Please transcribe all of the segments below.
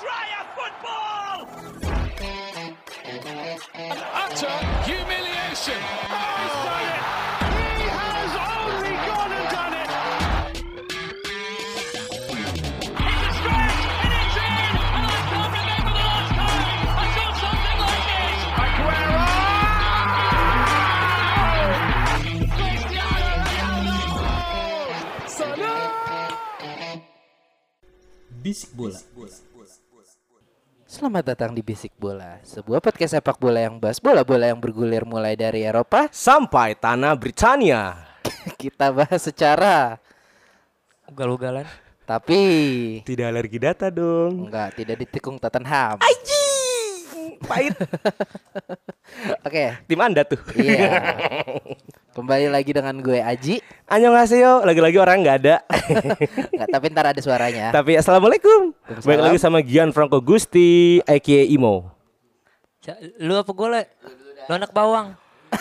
Dryer football! utter humiliation. Oh, he's done it! He has only gone and done it! It's a stretch and it's in! And I can't remember the last time I saw something like this! Aguero! Cristiano Ronaldo! Salah! Bisik bola. Selamat datang di Bisik Bola, sebuah podcast sepak bola yang bahas bola-bola yang bergulir mulai dari Eropa. sampai tanah Britania. Kita bahas secara ugal-ugalan tapi Tidak alergi data dong. enggak tidak ditikung Tottenham. Pahit. Oke, Tim Anda tuh. iya. Kembali lagi dengan gue Aji. Annyeonghaseyo, lagi-lagi orang nggak ada. Enggak, tapi ntar ada suaranya. Tapi assalamualaikum. Baik lagi sama Gian Franco Gusti, aka Imo. Lu apa gue le lu anak bawang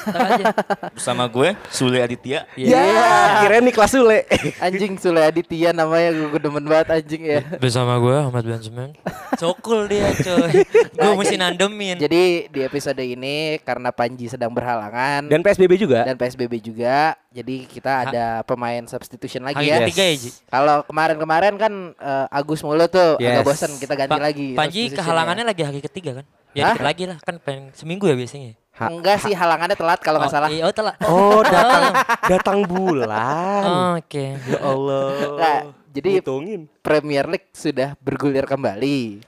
aja bersama gue Sule Aditya. Iya. Ya, kira nih kelas Sule. Anjing Sule Aditya namanya gue demen banget anjing ya. bersama gue Ahmad Benjamin cokul dia coy gue mesti nandemin Jadi di episode ini karena Panji sedang berhalangan Dan PSBB juga. dan PSBB juga, jadi kita ada pemain substitution lagi hari ya. ketiga ya Ji Kalau kemarin-kemarin kan eh, Agus mulu tuh agak Yes. bosan kita ganti Pa- lagi. Panji kehalangannya lagi hari ketiga kan ya dikit lagi lah kan pengen seminggu ya biasanya Ha- Enggak sih halangannya telat kalau nggak Oh, salah. iya, oh telat Oh, datang datang bulan. Oh, oke Ya Allah. Nggak, jadi Hitungin. Premier League sudah bergulir kembali.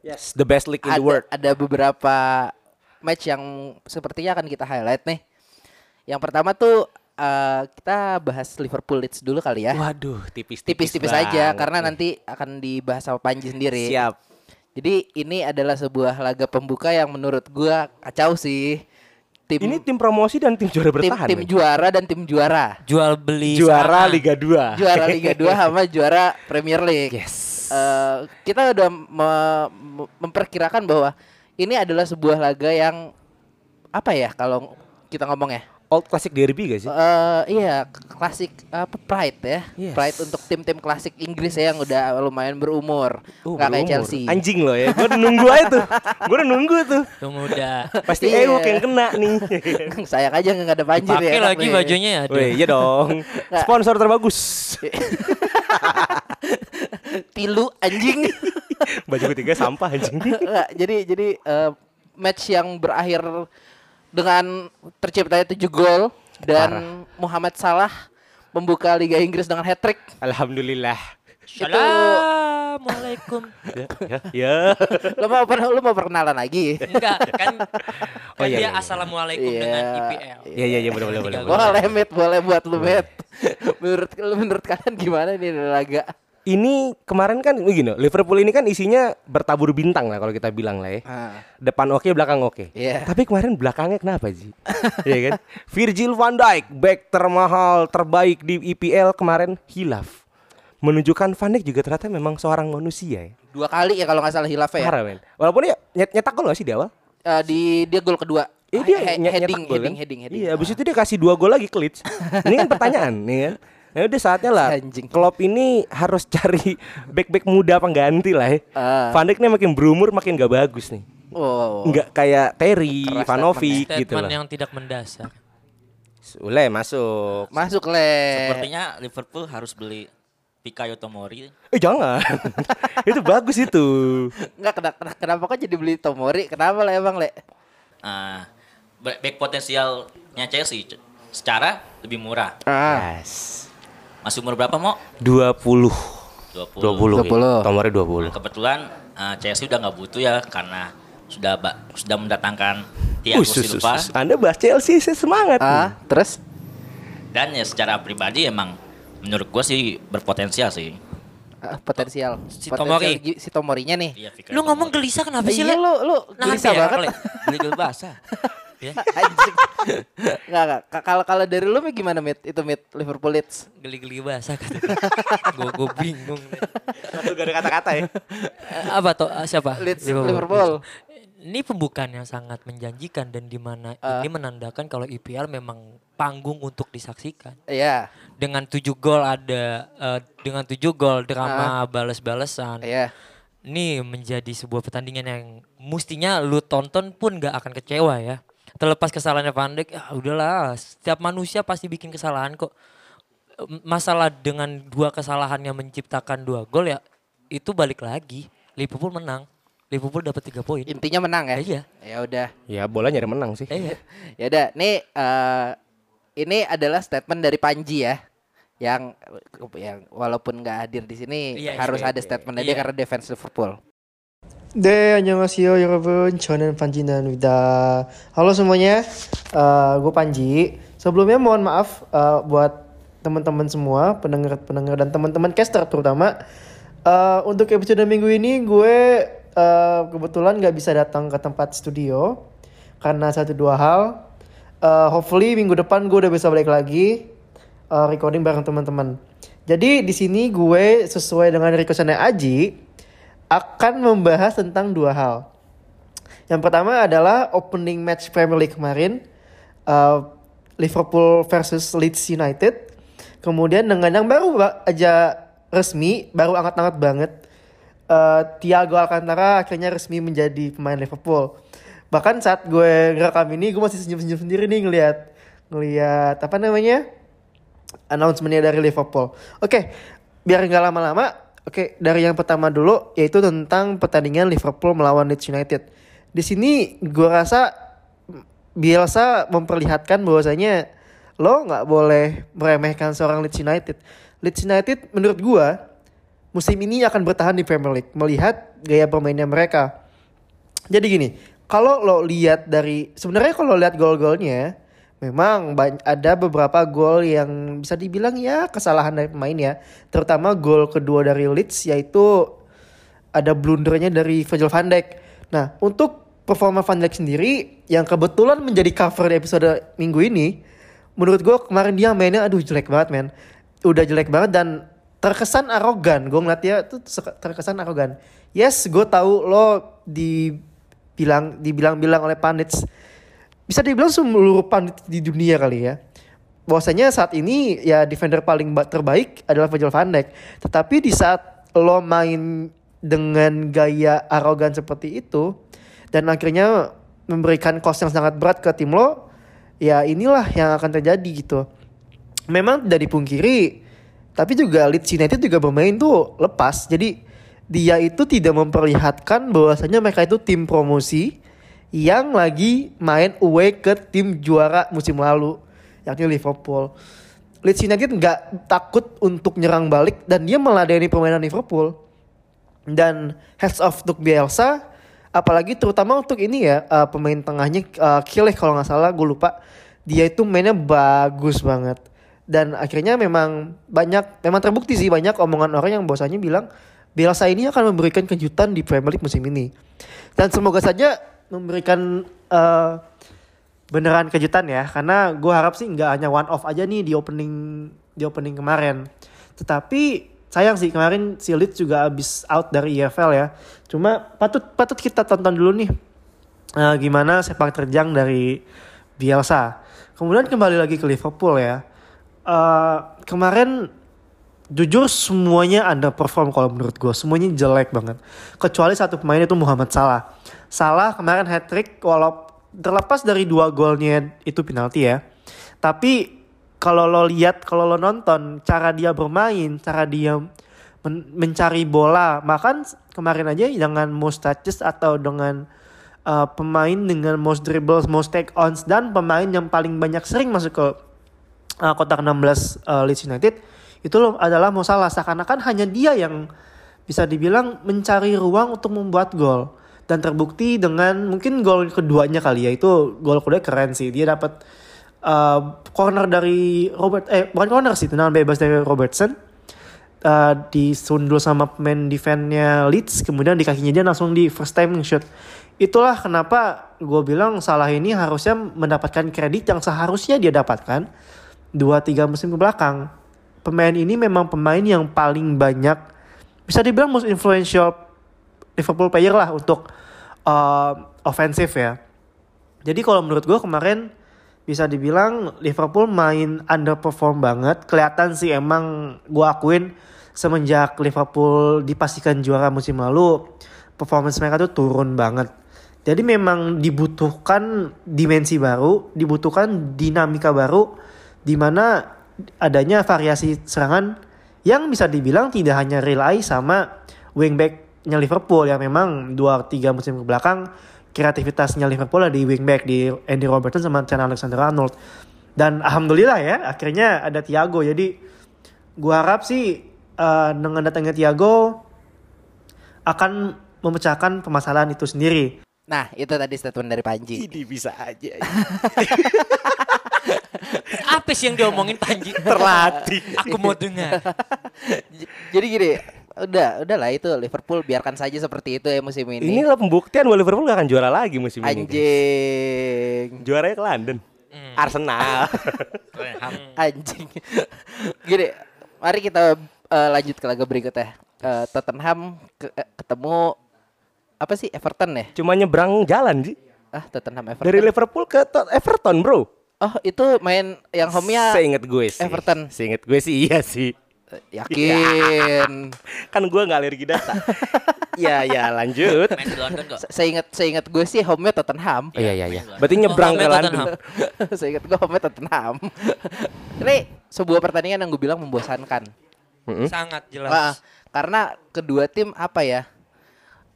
Yes, the best league in ada, the world. ada beberapa match yang sepertinya akan kita highlight nih. Yang pertama tuh eh, kita bahas Liverpool Leeds dulu kali ya. Waduh, tipis-tipis. Tipis-tipis aja karena nanti akan dibahas sama Panji sendiri. siap. Jadi ini adalah sebuah laga pembuka yang menurut gua kacau sih. Tim Ini tim promosi dan tim juara tim, bertahan. tim men. juara dan tim juara. jual beli Juara sama. Liga 2. Juara Liga 2 sama juara Premier League. Yes. Eh, kita udah me- memperkirakan bahwa ini adalah sebuah laga yang apa ya kalau kita ngomong ya Old classic derby gak sih? Eh, iya klasik apa pride ya Yes. pride untuk tim-tim klasik Inggris ya yang udah lumayan berumur Oh, nggak kayak. Chelsea Anjing loh ya. Gue udah nunggu aja tuh. Gue udah nunggu tuh. tuh muda Pasti Iya. Ewok yang kena nih. sayang aja nggak ada banjir ya pakai lagi nih. bajunya ya Wih, iya dong. Sponsor terbagus. tilu anjing Baju ketiga sampah anjing. Nggak, jadi jadi eh, match yang berakhir dengan terciptanya 7 gol dan Muhammad Salah membuka Liga Inggris dengan hat trick. Alhamdulillah. Assalamualaikum Ya, ya, ya. Lo mau per- lo mau perkenalan lagi? enggak kan Oh, kan iya, dia iya. assalamualaikum Iya. dengan IPL Iya, iya, iya, boleh, boleh, boleh. boleh. Boleh met, boleh buat lu met. menurut menurut kalian gimana nih laga? Ini kemarin kan begini, Liverpool ini kan isinya bertabur bintang lah kalau kita bilang lah ya. Ah, Depan oke, belakang oke. Iya. Tapi kemarin belakangnya kenapa sih? Iya kan? Virgil van Dijk, back termahal, terbaik di IPL kemarin hilaf. Menunjukkan Van Dijk juga ternyata memang seorang manusia ya. dua kali ya kalau nggak salah hilaf ya. Parah men. Walaupun ya nyet nyetak gol gak sih di awal? Eh, di dia gol kedua. Eh dia He- heading, heading, kan? heading, heading. Iya, abis itu dia kasih dua gol lagi ke Leeds. ini kan pertanyaan nih kan. Nah udah saatnya lah Anjing. Klopp ini harus cari back-back muda pengganti lah ya. Ah. Van Dijk nih makin berumur makin gak bagus nih. Oh. Nggak kayak Terry, Ivanovic gitu statement lah. yang tidak mendasar Ule masuk. Masuk le. Sepertinya Liverpool harus beli Fikayo Tomori. Eh jangan. itu bagus itu. Enggak kenapa, kenapa kok jadi beli Tomori? Kenapa le emang le? Ah, back back potensialnya Chelsea secara lebih murah. Ah. Yes. Masih umur berapa mau? 20. 20. 20. 20. ya. Nomornya Nah, 20. kebetulan ah, Chelsea udah nggak butuh ya karena sudah sudah mendatangkan Thiago Usus, Silva usus. Anda bahas Chelsea saya semangat. Ah, terus? dan ya secara pribadi emang menurut gua sih berpotensial sih. Ah, potensial. Si Potensial Tomori. gi- si Tomorinya nih. Iya, lu ngomong gelisah kenapa sih Iya lu lu gelisah banget. Gol basah. ya. Enggak enggak. Ka- Kalau kalau dari lu gimana Mit? Itu Mit Liverpool Leeds. geli-geli basah kata gue gue bingung Satu gak ada kata-kata ya. Eh, apa tuh eh, siapa Leeds Liverpool. ini pembukaan yang sangat menjanjikan dan di mana ini menandakan kalau IPL memang panggung untuk disaksikan Iya. dengan tujuh gol ada eh, dengan tujuh gol drama balas-balesan Iya. ini menjadi sebuah pertandingan yang mestinya lu tonton pun gak akan kecewa ya. Terlepas kesalahannya Van Dijk, ya udahlah. Setiap manusia pasti bikin kesalahan kok. Masalah dengan dua kesalahan yang menciptakan dua gol ya itu balik lagi. Liverpool menang. Liverpool dapat tiga poin. Intinya menang ya. Iya. Ya udah. Ya bola nyari menang sih. Iya. Ya udah, nih eh, ini adalah statement dari Panji ya. Yang yang walaupun nggak hadir di sini Iya, harus iya, ada iya. statement dari dia Iya. karena defense Liverpool. De, annyeonghaseyo yorobun, Chonen Panji Nanwida. Halo semuanya, uh, gue Panji. Sebelumnya mohon maaf uh, buat teman-teman semua, pendengar-pendengar dan teman-teman caster terutama. Uh, untuk episode minggu ini gue uh, kebetulan gak bisa datang ke tempat studio karena satu dua hal. Uh, hopefully minggu depan gue udah bisa balik lagi uh, recording bareng teman-teman. Jadi di sini gue sesuai dengan requestannya Aji, akan membahas tentang dua hal. Yang pertama adalah opening match Premier League kemarin uh, Liverpool versus Leeds United. Kemudian dengan yang baru ba- aja resmi, baru angkat-angkat banget. uh, Thiago Alcantara akhirnya resmi menjadi pemain Liverpool. Bahkan saat gue ngerekam ini, gue masih senyum-senyum sendiri nih ngelihat ngelihat apa namanya announcementnya dari Liverpool. Oke, biar nggak lama-lama, oke dari yang pertama dulu yaitu tentang pertandingan Liverpool melawan Leeds United. Di sini gue rasa Bielsa memperlihatkan bahwasanya lo nggak boleh meremehkan seorang Leeds United. Leeds United menurut gue musim ini akan bertahan di Premier League melihat gaya bermainnya mereka. Jadi gini, kalau lo lihat dari sebenarnya kalau lihat gol-golnya memang ada beberapa gol yang bisa dibilang ya kesalahan dari pemain ya. Terutama gol kedua dari Leeds yaitu ada blundernya dari Virgil van Dijk. Nah, untuk performa Van Dijk sendiri yang kebetulan menjadi cover di episode minggu ini, menurut gue kemarin dia mainnya aduh jelek banget men. Udah jelek banget dan terkesan arogan. Gue ngeliat dia tuh terkesan arogan. Yes, gue tahu lo dibilang dibilang-bilang oleh pandits bisa dibilang seluruh pandit di dunia kali ya. Bahwasanya saat ini ya defender paling ba- terbaik adalah Virgil van Dijk. Tetapi di saat lo main dengan gaya arogan seperti itu dan akhirnya memberikan cost yang sangat berat ke tim lo, ya inilah yang akan terjadi gitu. Memang tidak dipungkiri, tapi juga Leeds United juga bermain tuh lepas. Jadi dia itu tidak memperlihatkan bahwasanya mereka itu tim promosi yang lagi main away ke tim juara musim lalu, yakni Liverpool. Leeds United nggak takut untuk nyerang balik dan dia meladeni permainan Liverpool. Dan heads off untuk Bielsa, apalagi terutama untuk ini ya uh, pemain tengahnya uh, Kileh kalau nggak salah gue lupa, dia itu mainnya bagus banget. Dan akhirnya memang banyak, memang terbukti sih banyak omongan orang yang bahwasanya bilang Bielsa ini akan memberikan kejutan di Premier League musim ini. Dan semoga saja memberikan uh, beneran kejutan ya. Karena gue harap sih nggak hanya one off aja nih di opening di opening kemarin. Tetapi sayang sih kemarin si Leeds juga habis out dari EFL ya. Cuma patut patut kita tonton dulu nih eh, gimana sepak terjang dari Bielsa. Kemudian kembali lagi ke Liverpool ya. Eh, kemarin jujur semuanya underperform kalau menurut gue semuanya jelek banget. Kecuali satu pemain itu Muhammad Salah Salah kemarin hat trick walau terlepas dari dua golnya itu penalti ya. Tapi kalau lo lihat kalau lo nonton cara dia bermain cara dia men- mencari bola bahkan kemarin aja dengan most touches atau dengan uh, pemain dengan most dribbles most take ons dan pemain yang paling banyak sering masuk ke uh, kotak 16 uh, Leeds United itu loh adalah Mo Salah. Seakan-akan hanya dia yang bisa dibilang mencari ruang untuk membuat gol dan terbukti dengan mungkin gol keduanya kali ya itu gol kedua keren sih. Dia dapat uh, corner dari Robert eh bukan corner sih tendangan bebas dari Robertson. Uh, disundul sama pemain defense-nya Leeds kemudian di kakinya dia langsung di first time shot itulah kenapa gue bilang salah ini harusnya mendapatkan kredit yang seharusnya dia dapatkan dua tiga musim ke belakang. Pemain ini memang pemain yang paling banyak bisa dibilang most influential Liverpool player lah untuk uh, ofensif ya jadi kalau menurut gue kemarin bisa dibilang Liverpool main underperform banget kelihatan sih emang gue akuin semenjak Liverpool dipastikan juara musim lalu, performance mereka tuh turun banget. Jadi memang dibutuhkan dimensi baru, dibutuhkan dinamika baru, di mana adanya variasi serangan yang bisa dibilang tidak hanya rely sama wingbacknya Liverpool yang memang 2-3 musim ke belakang kreativitasnya Liverpool ada di wingback di Andy Robertson sama Trent Alexander-Arnold. Dan alhamdulillah ya akhirnya ada Thiago. Jadi gua harap sih eh, dengan datangnya Thiago akan memecahkan permasalahan itu sendiri. Nah, itu tadi statement dari Panji. Ini bisa aja. Apa sih yang diomongin Panji? Terlatih. Aku mau dengar. Jadi gini, udah, udahlah itu Liverpool biarkan saja seperti itu ya musim ini. Inilah pembuktian bahwa Liverpool gak akan juara lagi musim ini. guys. Anjing. Juaranya ke London. Arsenal. Anjing. Gini, mari kita eh, lanjut ke laga berikutnya. Eh, Tottenham ke- eh, ketemu apa sih Everton ya? Cuma nyebrang jalan sih. Ah, Tottenham Everton. Dari Liverpool ke Tot- Everton bro. Oh, itu main yang home-nya Seinget gue sih. Everton. Seinget gue sih iya sih. Eh, yakin. Kan gue nggak alergi data. ya ya lanjut. Main di London kok. Se- Seingat seingat gue sih home-nya Tottenham. Oh, iya iya iya. Berarti nyebrang Oh, ke London. Tottenham. Seingat gue home-nya Tottenham. Ini sebuah pertandingan yang gue bilang membosankan. Sangat jelas. Ah, karena kedua tim apa ya?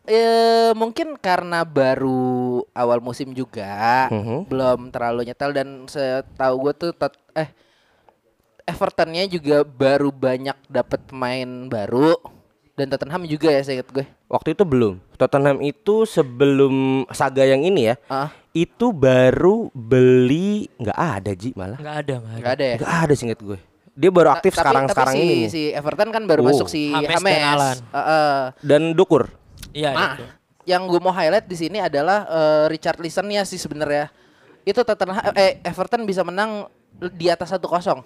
Eh mungkin karena baru awal musim juga, Mhm. belum terlalu nyetel dan setahu gue tuh Tot- eh Evertonnya juga baru banyak dapat pemain baru dan Tottenham juga ya saya ingat gue. Waktu itu belum. Tottenham itu sebelum saga yang ini ya. Ah, Itu baru beli nggak ada Ji malah. Enggak ada, enggak ada. nggak ada ya. Nggak ada singkat gue. Dia baru aktif Ta- tapi- sekarang sekarang tapi si, ini. Si Everton kan baru Oh. masuk si James James. dan Alan. Dan Dukur. Iya, Nah, itu. yang gue mau highlight di sini adalah eh, Richard Listen-nya sih sebenarnya. Itu Tottenham eh Everton bisa menang di atas 1-0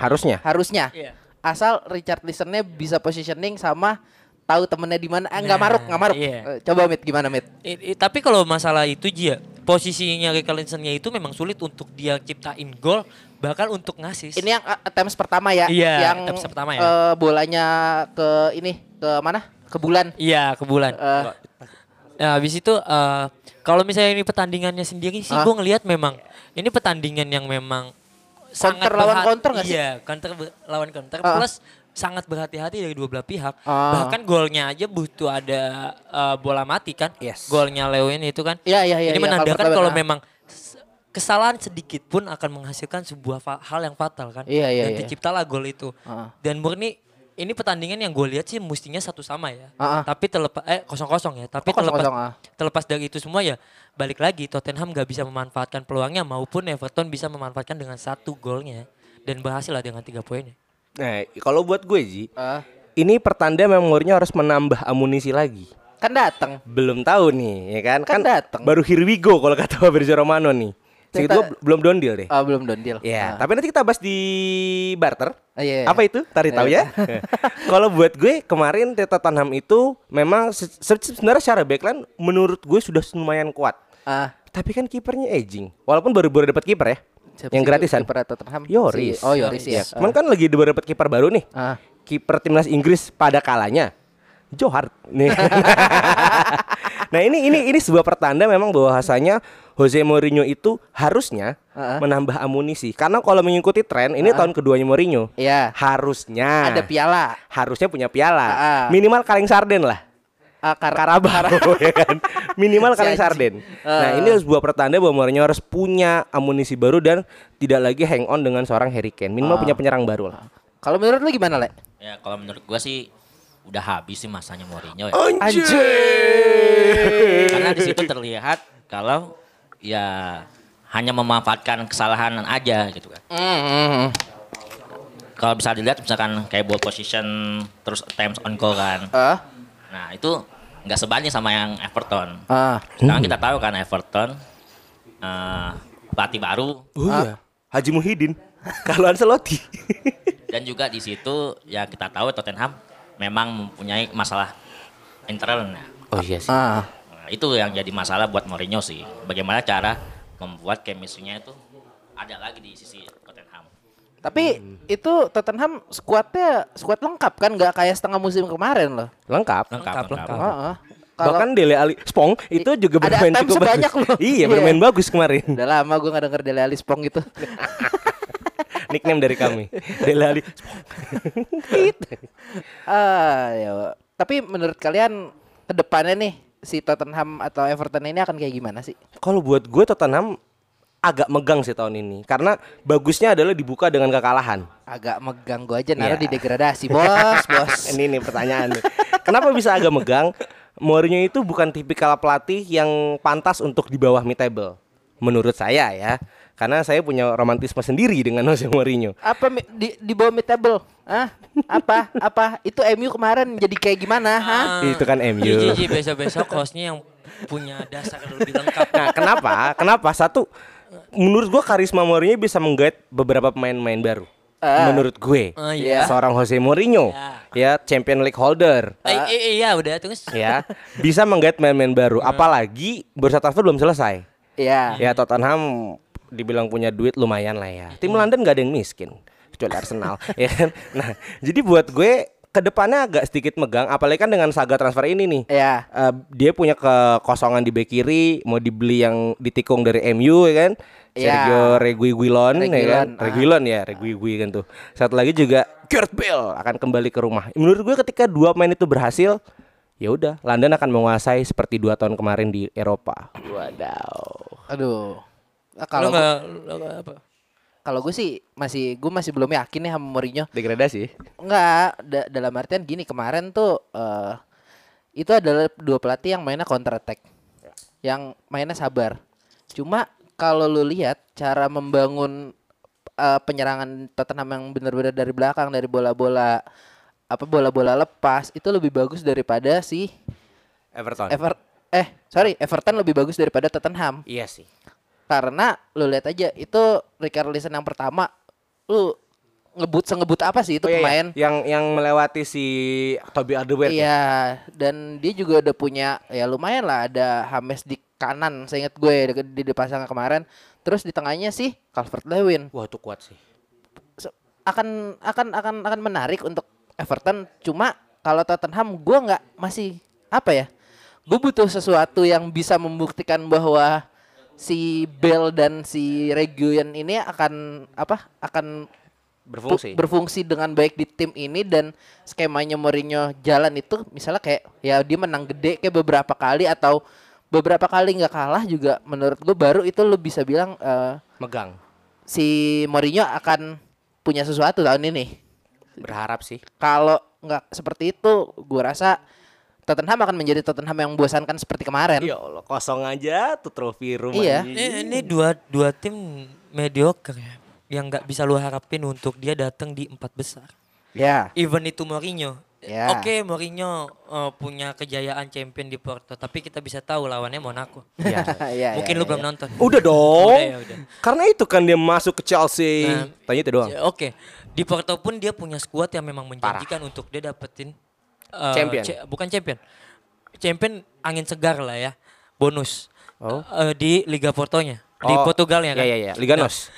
Harusnya. harusnya. Iya. Asal Richard Listen-nya bisa positioning sama tahu temennya di mana. Eh, nggak Nah, maruk, nggak maruk. iya. Eh, coba Mit gimana Mit? I- i- tapi kalau masalah itu Ji ya, posisinya Richarlisonnya itu memang sulit untuk dia ciptain gol, bahkan untuk ngasih. Ini yang uh, attempts pertama ya, Iya, yang pertama ya. eh, bolanya ke ini ke mana? Ke bulan. Iya, ke bulan. Eh, Nah, habis itu eh, kalau misalnya ini pertandingannya sendiri sih Ah. gue ngelihat memang ini pertandingan yang memang sangat lawan counter nggak sih? Iya, counter lawan counter Ah. plus sangat berhati-hati dari dua belah pihak. Ah. Bahkan golnya aja butuh ada eh, bola mati kan? Yes. Golnya Leo ini itu kan. Iya, iya, iya, Ini iya, menandakan kalau kalau pertama. memang kesalahan sedikit pun akan menghasilkan sebuah hal yang fatal kan. Iya, iya, Dan iya. terciptalah gol itu. Ah. Dan murni ini pertandingan yang gue lihat sih mestinya satu sama ya. Ah. Tapi terlepas eh kosong kosong ya. Tapi Oh, kosong-kosong, terlepas ah. terlepas dari itu semua ya balik lagi Tottenham gak bisa memanfaatkan peluangnya maupun Everton bisa memanfaatkan dengan satu golnya dan berhasil lah dengan tiga poinnya. Nah, kalau buat gue Ji, eh, ini pertanda memang Mourinho harus menambah amunisi lagi. kan datang. Belum tahu nih, ya kan? Kan datang. baru here we go kalau kata Fabrizio Romano nih. Segitu Kita- gue belum don deal deh. Oh, belum don deal. Ya, Ah. tapi nanti kita bahas di barter. Ah, iya, iya. Apa itu? Tarik tahu ya. Kalau buat gue kemarin Tottenham itu memang se- se- sebenarnya secara backline menurut gue sudah lumayan kuat. Ah, Tapi kan kipernya aging. Walaupun baru-baru dapat kiper ya. siapa yang gratisan. kiper Tottenham? Yoris. Si- oh, Yoris ya. Cuman kan lagi baru dapat kiper baru nih. Ah. Kiper timnas Inggris pada kalanya Joe Hart nih. nah ini ini ini sebuah pertanda memang bahwasanya Jose Mourinho itu harusnya Ah. menambah amunisi karena kalau mengikuti tren ini tahun keduanya Mourinho Iya. harusnya Ada piala. harusnya punya piala Ah, ah. minimal kaleng sarden lah Ah, kar- Karabau ya kan minimal kaleng sarden nah Ah. ini sebuah pertanda bahwa Mourinho harus punya amunisi baru dan tidak lagi hang on dengan seorang Harry Kane minimal Ah. punya penyerang baru lah Kalau menurut lu gimana, Le? Ya kalau menurut gua sih udah habis sih masanya Mourinho ya. Anjir. Karena di situ terlihat kalau ya hanya memanfaatkan kesalahan aja gitu kan. Mm, Kalau bisa dilihat misalkan kayak ball position terus attempts on goal kan. Ah, Nah itu nggak sebanding sama yang Everton. ah. Sekarang kita tahu kan Everton eh, pelatih baru oh iya Haji Muhyiddin kalau Ancelotti dan juga di situ ya kita tahu Tottenham memang mempunyai masalah internal. oh iya sih Ah. Nah, itu yang jadi masalah buat Mourinho sih. Bagaimana cara membuat chemistry-nya itu ada lagi di sisi Tottenham. Tapi itu Tottenham skuadnya skuad lengkap kan nggak kayak setengah musim kemarin loh. Lengkap. Lengkap, lengkap. Heeh. Kalau Bahkan Dele Ali Spong itu juga bermain cukup sebanyak bagus. loh. Iya, Iya. bermain bagus kemarin. udah lama gue nggak denger Dele Alli Spong gitu. Nickname dari kami. Dele Ali. ah, ya. Tapi menurut kalian ke depannya nih si Tottenham atau Everton ini akan kayak gimana sih? Kalau buat gue Tottenham agak megang sih tahun ini karena bagusnya adalah dibuka dengan kekalahan. Agak megang gue aja naruh Iya. di degradasi bos, bos. Ini nih pertanyaan nih. Kenapa bisa agak megang? Mourinho itu bukan tipikal pelatih yang pantas untuk di bawah mid table. Menurut saya ya. Karena saya punya romantisme sendiri dengan Jose Mourinho. Apa di di bawah mid table? Hah? Apa? Apa? Itu MU kemarin jadi kayak gimana? Hah? Itu kan MU. Jiji besok-besok hostnya yang punya dasar lebih lengkap. Nah, kenapa? Kenapa? Satu, menurut gua karisma Mourinho bisa menggait beberapa pemain-pemain baru. Ah. Menurut gue, Oh, iya. seorang Jose Mourinho, ya Champion League holder, Eh, eh, iya udah terus. ya bisa menggait pemain-pemain baru. Apalagi bursa transfer belum selesai. Iya. Ya Tottenham dibilang punya duit lumayan lah ya. Tim London gak ada yang miskin kecuali Arsenal, ya kan? Nah, jadi buat gue ke depannya agak sedikit megang, apalagi kan dengan saga transfer ini nih. Iya. Eh, dia punya kekosongan di bek kiri, mau dibeli yang ditikung dari MU ya kan? Iya. Sergio Reguilon, ya kan? Reguilon, ah. Reguilon ya, Reguilon kan tuh. Satu lagi juga Gareth Bale akan kembali ke rumah. Menurut gue ketika dua pemain itu berhasil, ya udah London akan menguasai seperti dua tahun kemarin di Eropa. Wadaw. Aduh. Nah, kalau nggak apa? kalau gue sih masih gue masih belum yakin nih sama Mourinho. Degradasi. Enggak, da- dalam artian gini kemarin tuh eh itu adalah dua pelatih yang mainnya counter attack. Yang mainnya sabar. Cuma kalau lu lihat cara membangun eh, penyerangan Tottenham yang benar-benar dari belakang dari bola-bola apa bola-bola lepas itu lebih bagus daripada si Everton. Ever eh sorry Everton lebih bagus daripada Tottenham iya sih. Karena lu lihat aja itu Richarlison yang pertama lu ngebut sengebut apa sih itu Oh, iya, iya. pemain yang yang melewati si Toby Alderweireld. ya? Iya, dan dia juga udah punya ya lumayan lah ada Hames di kanan, saya ingat gue di, di, di pasang kemarin. Terus di tengahnya sih Calvert Lewin Wah, itu kuat sih. akan akan akan akan menarik untuk Everton. Cuma kalau Tottenham gue nggak masih apa ya? Gue butuh sesuatu yang bisa membuktikan bahwa si Bell dan si Reguilon ini akan apa? Akan Berfungsi. berfungsi dengan baik di tim ini dan skemanya Mourinho jalan itu misalnya kayak ya dia menang gede kayak beberapa kali atau beberapa kali nggak kalah juga menurut gue baru itu lo bisa bilang eh, Megang. si Mourinho akan punya sesuatu tahun ini Berharap sih. kalau nggak seperti itu gue rasa Tottenham akan menjadi Tottenham yang membosankan seperti kemarin Ya Allah, kosong aja tuh trofi rumah. Iya. Ini, ini dua dua tim mediocre ya, yang nggak bisa lu harapin untuk dia datang di empat besar. ya Even itu Mourinho. Ya. Oke, Mourinho eh, punya kejayaan champion di Porto, tapi kita bisa tahu lawannya Monaco. Iya. ya, Mungkin ya, lu ya. belum nonton. Udah dong. Udah ya, udah. Karena itu kan dia masuk ke Chelsea. Nah, Tanya itu doang. Ya, Oke, di Porto pun dia punya skuad yang memang menjanjikan untuk dia dapetin eh, Champion. cha- bukan champion, champion angin segar lah ya, bonus Oh. Eh, di Liga Portonya, di Oh, Portugal ya kan. Iya, iya, iya. Liga Nah, Nos.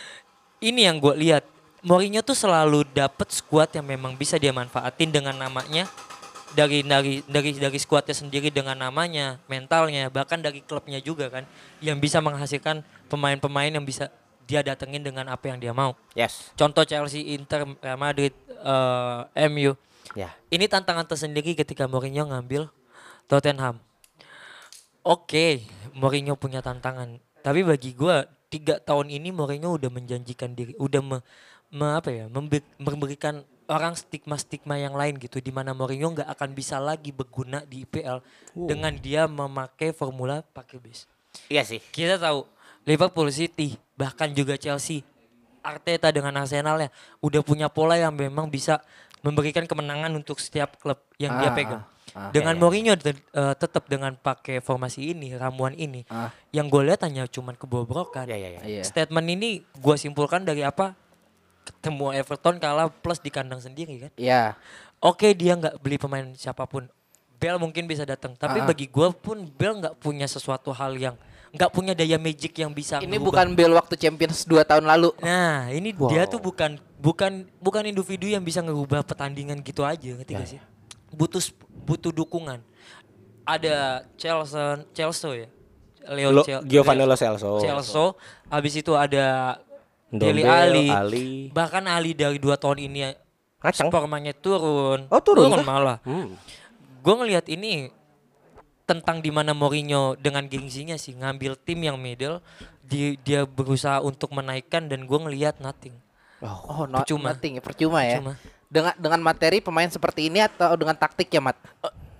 ini yang gue lihat, Mourinho tuh selalu dapet skuad yang memang bisa dia manfaatin dengan namanya dari dari dari dari skuadnya sendiri dengan namanya, mentalnya, bahkan dari klubnya juga kan, yang bisa menghasilkan pemain-pemain yang bisa dia datengin dengan apa yang dia mau. Yes. Contoh Chelsea, Inter, Real Madrid, eh, MU. Ya. Ini tantangan tersendiri ketika Mourinho ngambil Tottenham. Oke, Mourinho punya tantangan. Tapi bagi gua tiga tahun ini Mourinho udah menjanjikan diri, udah me, me- apa ya, membe- memberikan orang stigma-stigma yang lain gitu, di mana Mourinho nggak akan bisa lagi berguna di IPL dengan dia memakai formula pakai base. Iya sih. Kita tahu Liverpool City bahkan juga Chelsea Arteta dengan Arsenalnya udah punya pola yang memang bisa memberikan kemenangan untuk setiap klub yang dia Ah, pegang. ah, dengan Mourinho te- eh, tetap dengan pakai formasi ini, ramuan ini, Ah. yang gue lihat hanya cuman kebobrokan. Iya, iya, iya. Iya. Statement ini gue simpulkan dari apa? Ketemu Everton kalah plus di kandang sendiri kan. ya Oke dia nggak beli pemain siapa pun. Bel mungkin bisa datang, tapi Ah. bagi gue pun Bel nggak punya sesuatu hal yang nggak punya daya magic yang bisa. ini merubah. bukan Bell waktu Champions 2 tahun lalu Nah ini dia tuh bukan bukan bukan individu yang bisa ngerubah pertandingan gitu aja ngerti Ya, gak sih butuh sp- butuh dukungan ada Chelsea Chelsea ya Leo Lo- Chel- Giovanni Lo Celso. Celso habis itu ada Deli Ali. Ali. bahkan Ali dari dua tahun ini Ngacang. performanya turun Oh, turun kah? malah Hmm. gue ngelihat ini tentang di mana Mourinho dengan gengsinya sih ngambil tim yang middle di, dia berusaha untuk menaikkan dan gue ngelihat nothing Oh, no, Percuma. nothing ya, percuma ya. Percuma. Dengan dengan materi pemain seperti ini atau dengan taktik ya, Mat?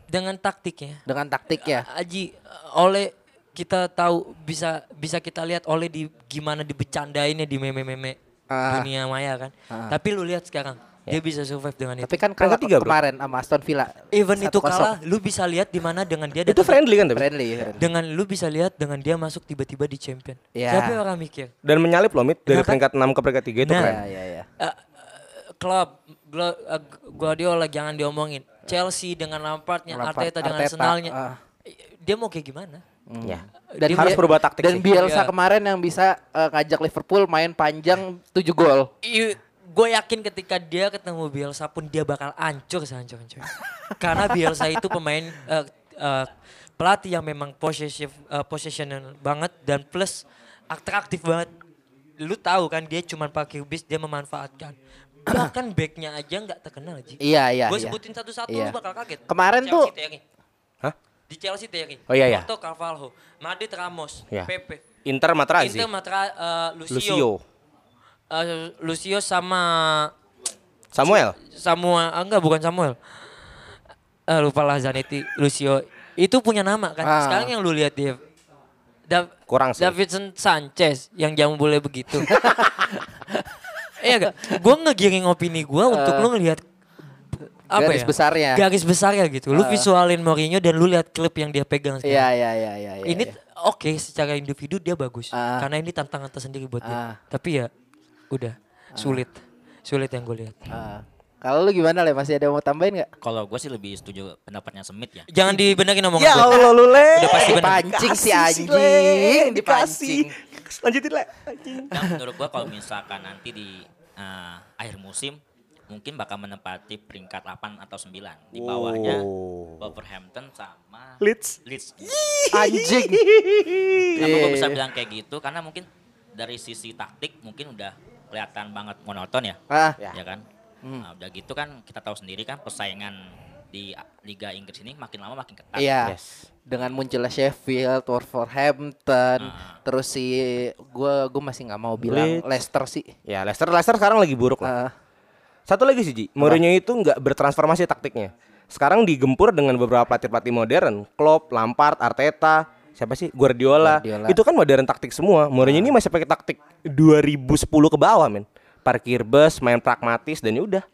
dengan taktiknya Dengan taktik ya. Aji oleh kita tahu bisa bisa kita lihat oleh di gimana dibecandainnya di meme-meme Ah. dunia maya kan tapi lu lihat sekarang dia bisa survive dengan itu Tapi kan kalah ketiga, bro. kemarin sama Aston Villa. even itu 1-0. kalah lu bisa lihat di mana dengan dia Itu friendly kan tapi? friendly. friendly. dengan lu bisa lihat dengan dia masuk tiba-tiba di champion Ya. siapa yang orang mikir Dan menyalip loh Mit dari Nah, kan- peringkat 6 ke peringkat 3 itu Nah. keren. Ya, ya, ya. Eh, eh, klub Guardiola jangan diomongin Chelsea dengan Lampardnya Lampard, Arteta dengan Arteta, Arsenalnya ah. dia mau kayak gimana Ya. Dan Harus Bia- berubah taktik Dan sih. Bielsa Iya. kemarin yang bisa eh, ngajak Liverpool main panjang 7 gol. Gue yakin ketika dia ketemu Bielsa pun dia bakal hancur sehancur hancur karena Bielsa itu pemain eh, eh, pelatih yang memang possessive eh, possessional banget dan plus atraktif banget lu tahu kan dia cuma pakai bis dia memanfaatkan bahkan backnya aja nggak terkenal Ji. Iya, iya, gue iya. sebutin satu-satu Iya. lu bakal kaget Kemarin Chelsea tuh- Terry. Hah? di Chelsea Terry Oh, iya, iya. Porto Carvalho Madrid Ramos Iya. Pepe Inter Materazzi. Inter Matra eh, Lucio Lucio. Eh, Lucio sama Samuel. Samuel, ah, enggak bukan Samuel. Eh, lupa lah Zanetti, Lucio. Itu punya nama kan. Ah. Sekarang yang lu lihat dia Dav- Kurang sih. Davidson Sanchez yang jamu boleh begitu. Iya gak? Gue ngegiring opini gue untuk lu ngelihat apa Garis ya? besarnya. Garis besarnya gitu. Lu visualin Mourinho dan lu lihat klub yang dia pegang sekarang. Iya, iya, iya, iya. iya, ini iya. oke secara individu dia bagus. Ah. Karena ini tantangan tersendiri buat dia. Ah. Tapi ya udah sulit. Sulit yang gue lihat. Ah. Kalau lu gimana Le? Masih ada yang mau tambahin nggak? Kalau gue sih lebih setuju pendapatnya Smith ya. Jangan dibenerin omongan Ya gue. Allah lu le. Udah pasti bener. Dipancing si anjing, Le. dipancing. Dikasih. Lanjutin le. Anjing. Dan menurut gua kalau misalkan nanti di eh, akhir musim mungkin bakal menempati peringkat 8 atau 9 di bawahnya Oh. Wolverhampton sama Leeds. Leeds. Anjing. Kenapa gue bisa iya. bilang kayak gitu? Karena mungkin dari sisi taktik mungkin udah kelihatan banget monoton ya, Ah, ya, kan? Nah, udah gitu kan kita tahu sendiri kan persaingan di Liga Inggris ini makin lama makin ketat. Iya. Yes. Dengan munculnya Sheffield, Wolverhampton, Ah. terus si gua gua masih nggak mau bilang Leeds. Leicester sih. Ya Leicester Leicester sekarang lagi buruk lah. Ah, Satu lagi sih Ji, Mourinho itu nggak bertransformasi taktiknya. Sekarang digempur dengan beberapa pelatih-pelatih modern, Klopp, Lampard, Arteta, siapa sih Guardiola. Guardiola. Itu kan modern taktik semua. Mourinho ini masih pakai taktik 2010 ke bawah men. Parkir bus, main pragmatis dan ya udah.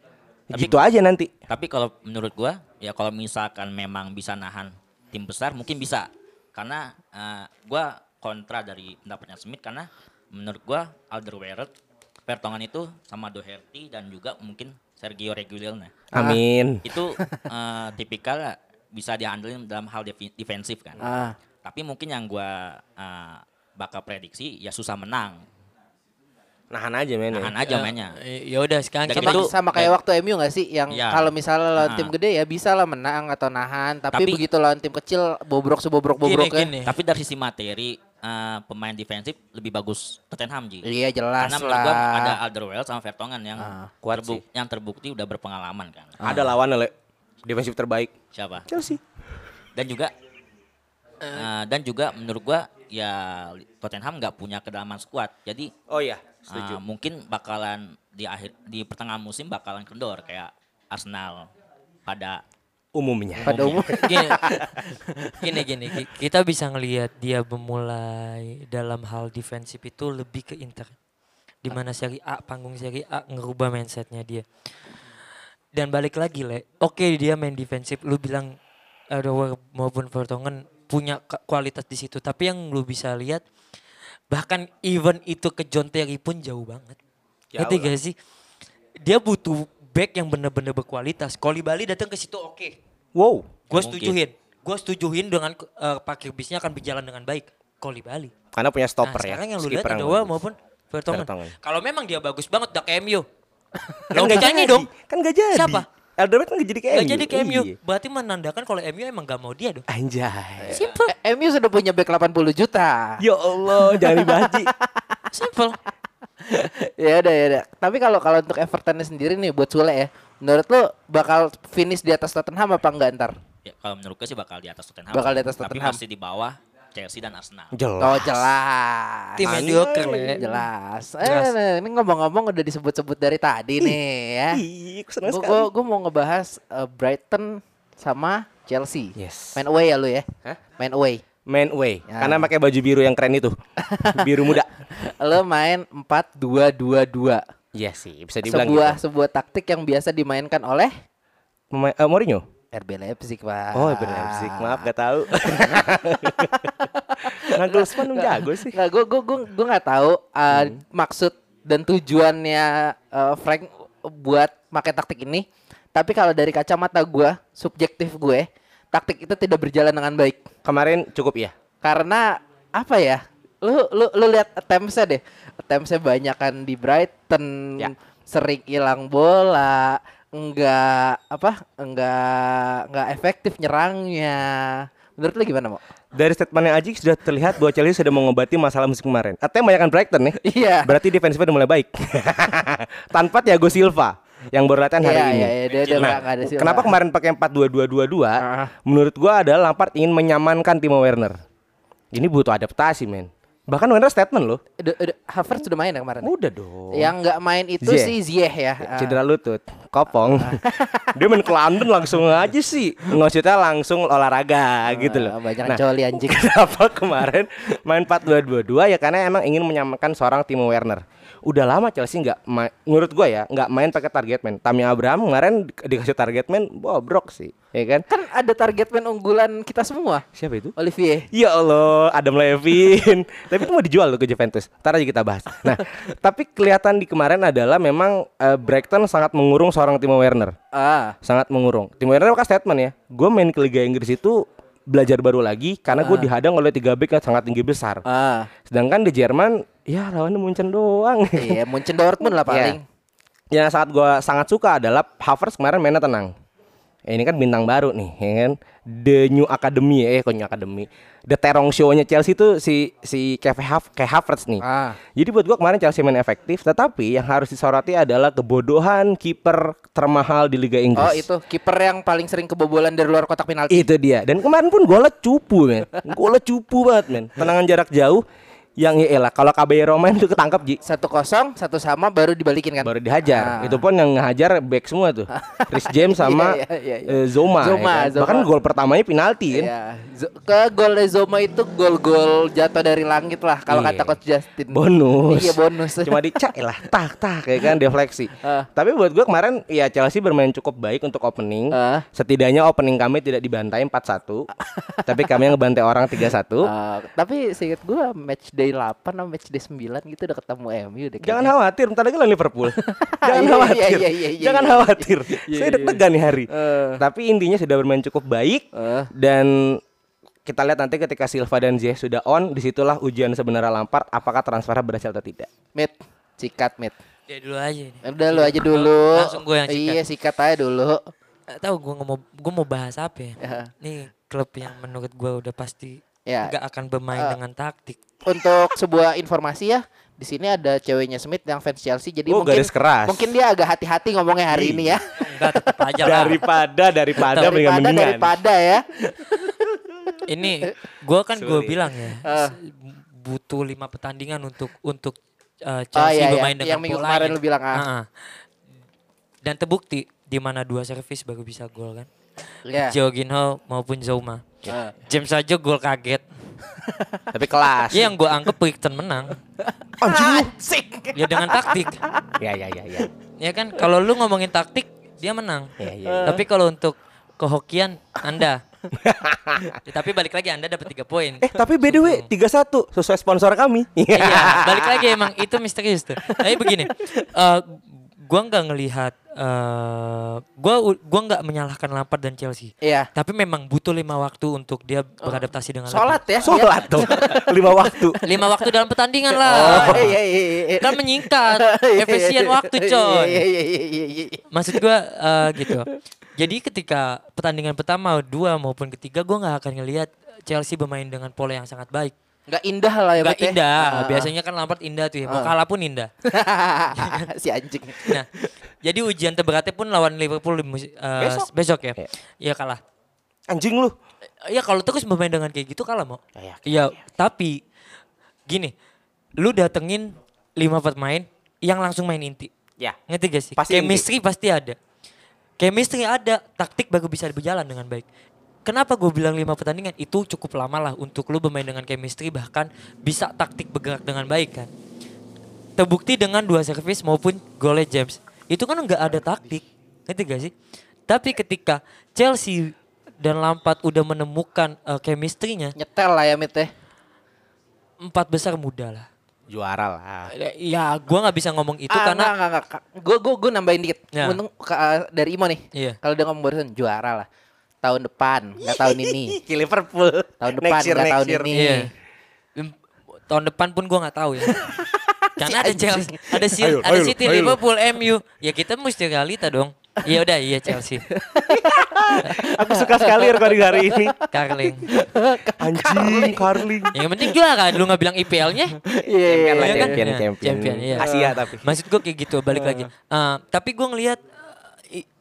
Tapi- gitu aja nanti. Tapi kalau menurut gua ya kalau misalkan memang bisa nahan tim besar mungkin bisa. Karena eh, gua kontra dari pendapatnya Smith karena menurut gua Alderweireld, Vertonghen itu sama Doherty dan juga mungkin Sergio Reguilon Amin. itu eh, tipikal bisa diandelin dalam hal defensif kan. ah. Tapi mungkin yang gua eh, bakal prediksi ya susah menang. Nahan aja men. ya. Nahan aja mainnya. Ya udah sekarang Dan kita itu- sama kayak waktu MU nggak sih yang Iya. kalau misalnya lawan Ah. tim gede ya bisa lah menang atau nahan tapi, Tapi- begitu lawan tim kecil bobrok sebobrok bobroknya gini, gini. Tapi dari sisi materi eh, pemain defensif lebih bagus Tottenham Ji. iya jelas Karena gua lah ada Alderweireld sama Vertonghen yang Ah, kuat terbu- yang terbukti udah berpengalaman kan. Ada lawannya le. Defensif terbaik. Siapa? Chelsea. Dan juga eh, dan juga menurut gua ya Tottenham nggak punya kedalaman skuad. Jadi Oh iya, eh, mungkin bakalan di akhir di pertengahan musim bakalan kendor kayak Arsenal pada Umumnya. pada umum gini, gini gini ki- kita bisa ngelihat dia memulai dalam hal defensif itu lebih ke Inter. Di mana seri A panggung seri A ngerubah mindsetnya dia. Dan balik lagi le. Oke dia main defensif. Lu bilang Adewer maupun Vertonghen punya kualitas di situ tapi yang lu bisa lihat bahkan even itu ke John Terry pun jauh banget Jauh ngerti gak sih dia butuh back yang bener-bener berkualitas Koli Bali datang ke situ oke Wow. Gue setujuin. Gue setujuin dengan eh, parkir bisnya akan berjalan dengan baik. Koli Bali. Karena punya Nah, stopper ya. sekarang yang lu lihat bagus. maupun Vertonghen. Kalau memang dia bagus banget udah ke MU. Kan Logikanya jadi. dong. Kan gak jadi. Siapa? Alderweireld kan gak jadi ke Gak MU. jadi ke MU. Iya. Berarti menandakan kalau MU emang gak mau dia dong. Anjay. Simple. Eh, MU sudah punya back 80 juta. Ya Allah, jangan dibahas Ji. Simple. ya udah ya udah. Tapi kalau kalau untuk Everton sendiri nih buat Sule ya. Menurut lu bakal finish di atas Tottenham apa enggak ntar? Ya, kalau menurut gue sih bakal di atas Tottenham. Bakal di atas Tapi Tottenham. masih di bawah Chelsea dan Arsenal. Jelas. Oh jelas. Tim mediocre lah. Jelas. Jelas. Eh, ini ngomong-ngomong udah disebut-sebut dari tadi nih ya. Ih, Gue sekali. mau ngebahas eh, Brighton sama Chelsea. Yes. Main away ya lu ya. Hah? Main away. Man away. Ya. Karena pakai baju biru yang keren itu. biru muda. Lo main 4-2-2-2. Iya sih, bisa dibilang Sebuah gitu. sebuah taktik yang biasa dimainkan oleh Mema- eh, Mourinho? RB Leipzig, Pak. Oh, benar sih. Maaf gak tahu. Nagelsmann dong jago sih. Nggak, gue gue gue gue nggak tahu uh, maksud dan tujuannya uh, Frank buat pakai taktik ini. Tapi kalau dari kacamata gue, subjektif gue, taktik itu tidak berjalan dengan baik. Kemarin cukup ya. Karena apa ya? Lu lu lu lihat attempts-nya deh. Attempts-nya banyak kan di Brighton. Ya. Sering hilang bola, enggak apa? Enggak enggak efektif nyerangnya. Menurut lu gimana, Mo? Dari statementnya Aji sudah terlihat bahwa Chelsea sudah mengobati masalah musim kemarin. Atau banyakkan Brighton nih. Iya. Berarti defensifnya udah mulai baik. Tanpa Thiago Silva yang baru latihan hari Iya, ini. iya, iya, dia udah Nah, ada Silva. kenapa kemarin pakai 4-2-2-2-2? Ah. Menurut gua adalah Lampard ingin menyamankan Timo Werner. Ini butuh adaptasi, men. Bahkan Werner statement loh. Udah, udah, Havertz sudah main ya kemarin? Udah dong. Yang nggak main itu Ziyech. si Ziyech ya. Ah. Cedera lutut, kopong. Dia main ke London langsung aja sih. Maksudnya langsung olahraga gitu loh. Ah, banyak Nah, coli anjing. Kenapa kemarin main 4-2-2-2 ya karena emang ingin menyamakan seorang Timo Werner. Udah lama Chelsea nggak menurut gua ya nggak main pakai target man. Tammy Abraham kemarin di- dikasih target man, bobrok sih, ya kan? Kan ada target man unggulan kita semua. Siapa itu? Olivier. Ya Allah, Adam Levin. tapi itu mau dijual loh ke Juventus. Ntar aja kita bahas. Nah, tapi kelihatan di kemarin adalah memang eh, Brighton sangat mengurung seorang Timo Werner. Ah. Sangat mengurung. Timo Werner kan statement ya. Gue main ke Liga Inggris itu belajar baru lagi karena gue dihadang oleh tiga back yang sangat tinggi besar. Ah. Sedangkan di Jerman, ya lawannya Munchen doang. Iya, Munchen Dortmund lah paling. Yang saat gue sangat suka adalah Havertz kemarin mainnya tenang. Eh, ini kan bintang baru nih, ya kan? The New Academy, eh kok New Academy. The Terong Show-nya Chelsea itu si si Kevin Hav Havertz nih. Ah. Jadi buat gua kemarin Chelsea main efektif, tetapi yang harus disoroti adalah kebodohan kiper termahal di Liga Inggris. Oh, itu kiper yang paling sering kebobolan dari luar kotak penalti. Itu dia. Dan kemarin pun golnya cupu, men. Golnya cupu banget, men. Tenangan jarak jauh yang ya elah kalau Caballero main tuh ketangkap Ji. Satu kosong, satu sama baru dibalikin kan. Baru dihajar. Ah. Itu pun yang ngehajar back semua tuh. Chris James sama Iya, iya, iya. eh, Zoma. ya Zoma, kan? Zoma. Bahkan gol pertamanya penalti kan. Iya. Z- Ke gol Zoma itu gol-gol jatuh dari langit lah kalau Iya. kata coach Justin. Bonus. Iya, bonus. Cuma dicak lah, tak tak kayak kan defleksi. Ah. Tapi buat gua kemarin ya Chelsea bermain cukup baik untuk opening. Ah. Setidaknya opening kami tidak dibantai 4-1. tapi kami yang ngebantai orang 3-1. Ah, tapi seingat gua match day 8 sama match day 9 gitu udah ketemu MU deh. Jangan kayaknya. khawatir, bentar lagi lawan Liverpool. Jangan khawatir. iya, iya, iya, Jangan khawatir. Saya deg-degan nih hari. Eh. Tapi intinya sudah bermain cukup baik Eh. dan kita lihat nanti ketika Silva dan Ziyech sudah on, di situlah ujian sebenarnya Lampard apakah transfernya berhasil atau tidak. Mit, sikat mit. Ya dulu aja ini. Udah lu aja dulu. Langsung gua yang sikat. Iya, sikat aja dulu. Gak tahu gue mau gue mau bahas apa ya. Ya. Nih klub yang menurut gue udah pasti Ya. nggak akan bermain Eh. dengan taktik. Untuk sebuah informasi ya, di sini ada ceweknya Smith yang fans Chelsea jadi Oh, mungkin garis keras. mungkin dia agak hati-hati ngomongnya hari ini ya. Enggak tetap aja lah. Daripada daripada daripada mendingan. daripada ya. Ini gue kan gue bilang ya Eh. butuh lima pertandingan untuk untuk uh, Oh Chelsea iya, iya. bermain dengan yang minggu polanya. kemarin lu bilang ah. Ah. Dan terbukti di mana dua servis baru bisa gol kan. Ya. Jorginho maupun Zouma. Ah. James aja gol kaget. Tapi kelas. Ya yang gue anggap Brighton menang. Ya dengan taktik. Ya ya ya ya. Ya kan kalau lu ngomongin taktik dia menang. Ya, ya. Tapi kalau untuk kehokian Anda. Ya, tapi balik lagi Anda dapat 3 poin. Eh tapi by the way 31 sesuai sponsor kami. iya, balik lagi emang itu misterius tuh. Tapi begini, eh, gua nggak ngelihat eh gua gua nggak menyalahkan Lampard dan Chelsea. Iya. Tapi memang butuh lima waktu untuk dia beradaptasi dengan Sholat ya. Sholat tuh. Lima waktu. Lima waktu dalam pertandingan Oh, lah. iya iya iya. Kan menyingkat, efisien waktu coy. Iya iya iya iya, iya. Maksud gua eh, gitu. Jadi ketika pertandingan pertama, dua maupun ketiga gua nggak akan ngelihat Chelsea bermain dengan pola yang sangat baik. Nggak indah lah ya Gak ya. indah. Ah. Biasanya kan Lampard indah tuh ya. Mau Ah. kalah pun indah. si anjing. Nah, jadi ujian terberatnya pun lawan Liverpool eh, Besok. besok ya. Iya. Iya kalah. Anjing lu. Ya kalau terus bermain dengan kayak gitu kalah mau. Ya, yakin, Iya, tapi gini, lu datengin lima pemain yang langsung main inti. Ya. Ngerti gak sih? Pasti Chemistry pasti ada. Chemistry ada, taktik baru bisa berjalan dengan baik. Kenapa gue bilang lima pertandingan itu cukup lama lah untuk lu bermain dengan chemistry bahkan bisa taktik bergerak dengan baik kan. Terbukti dengan dua servis maupun golnya James. Itu kan nggak ada taktik, ngerti gak sih? Tapi ketika Chelsea dan Lampard udah menemukan uh, chemistry-nya, Nyetel lah ya Mit ya. empat besar muda lah. Juara lah. Ya, gua nggak bisa ngomong itu ah, karena enggak, enggak, enggak. Gue gue gue nambahin dikit. Ya. Untung uh, dari Imo nih. Iya. Kalau dia ngomong barusan juara lah. Tahun depan, nggak tahun ini. Ke Liverpool. Tahun depan, Next year, nggak next tahun year. ini. Iya. Im- Tahun depan pun gua nggak tahu ya. Karena ada anjing. Chelsea, ada si, Ayo, ada ayo, City, ayo. Liverpool, MU. Ya kita mesti realita dong. Iya udah, iya Chelsea. Aku suka sekali recording hari ini. Carling. Anjing, Carling. Yang penting juara, lu nggak bilang IPL-nya. Iya. Champion lah, Iya kan? champion, Iya, champion. champion, iya. Asia tapi. Maksud gue kayak gitu, balik lagi. Eh, tapi gue ngelihat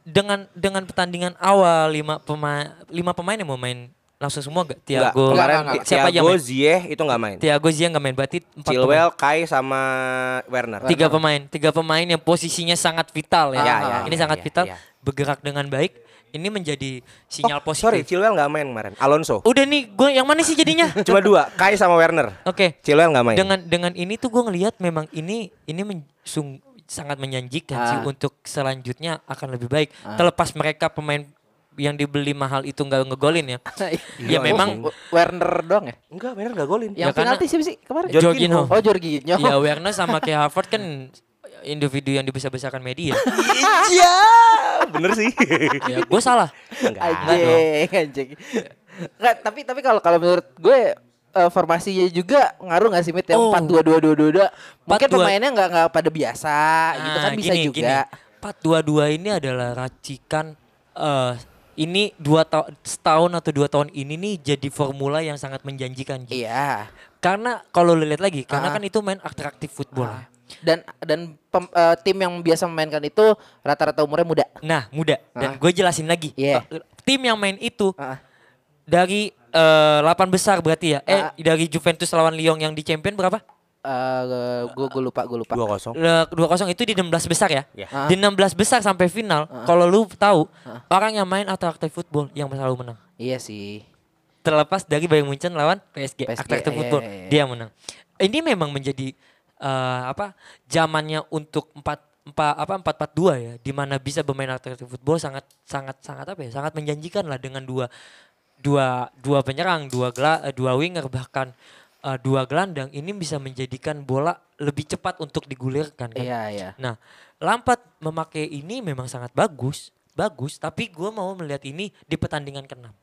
dengan dengan pertandingan awal lima pemain lima pemain yang mau main langsung semua gak? Enggak, Tiago, kemarin Enggak, enggak, siapa main? Ziyech itu nggak main. Tiago Zia nggak main, berarti empat pemain. Chilwell, Kai sama Werner. Tiga pemain, tiga pemain yang posisinya sangat vital ya. Ya, ya, Ini ya, sangat ya, vital, ya. bergerak dengan baik. Ini menjadi sinyal Oh, sorry, positif. Chilwell nggak main kemarin. Alonso. Udah nih, gue yang mana sih jadinya? Cuma dua, Kai sama Werner. Oke. Chilwell nggak main. Dengan dengan ini tuh gue ngelihat memang ini ini men- sung- sangat menjanjikan sih Ah. untuk selanjutnya akan lebih baik. Terlepas mereka pemain yang dibeli mahal itu nggak ngegolin ya. ya memang Werner doang ya? Enggak, Werner nggak golin. Yang Ya, penalti siapa sih kemarin? Jorginho. Oh Jorginho. ya Werner sama kayak Harvard kan individu yang dibesar-besarkan media. Iya, bener sih. ya gue salah. Enggak. Anjing, anjing. Nggak, tapi tapi kalau kalau menurut gue eh, formasinya juga ngaruh nggak sih Mit yang Oh. empat dua dua dua dua dua. Mungkin 4-2. pemainnya nggak nggak pada biasa gitu kan Nah, bisa gini, juga. Gini. 422 ini adalah racikan eh ini dua tahun setahun atau dua tahun ini nih jadi formula yang sangat menjanjikan. Ji. Iya. Karena kalau lihat lagi, karena Ah. kan itu main atraktif football. ya. Dan dan pem- eh, tim yang biasa memainkan itu rata-rata umurnya muda. Nah, muda. Dan Ah. gue jelasin lagi. Iya. Eh, tim yang main itu Ah. Dari eh, 8 besar berarti ya. Eh, Ah. dari Juventus lawan Lyon yang di Champion berapa? Eh, gue gue lupa gue lupa. Dua kosong. Le- 2-0 itu di 16 besar ya. Ya. Ah. Di 16 besar sampai final, kalau lu tahu orang yang main atraktif football yang selalu menang. Iya sih. Terlepas dari Bayern Munchen lawan PSG, PSG, atraktif iya, football, iya, iya. dia menang. Ini memang menjadi eh, apa? zamannya untuk 4 empat apa 442 ya, di mana bisa bermain atraktif football sangat sangat sangat apa ya? Sangat menjanjikan lah dengan dua dua dua penyerang, dua gela, eh, dua winger bahkan eh, dua gelandang ini bisa menjadikan bola lebih cepat untuk digulirkan kan. Iya iya. Nah, Lampard memakai ini memang sangat bagus, bagus. Tapi gue mau melihat ini di pertandingan keenam.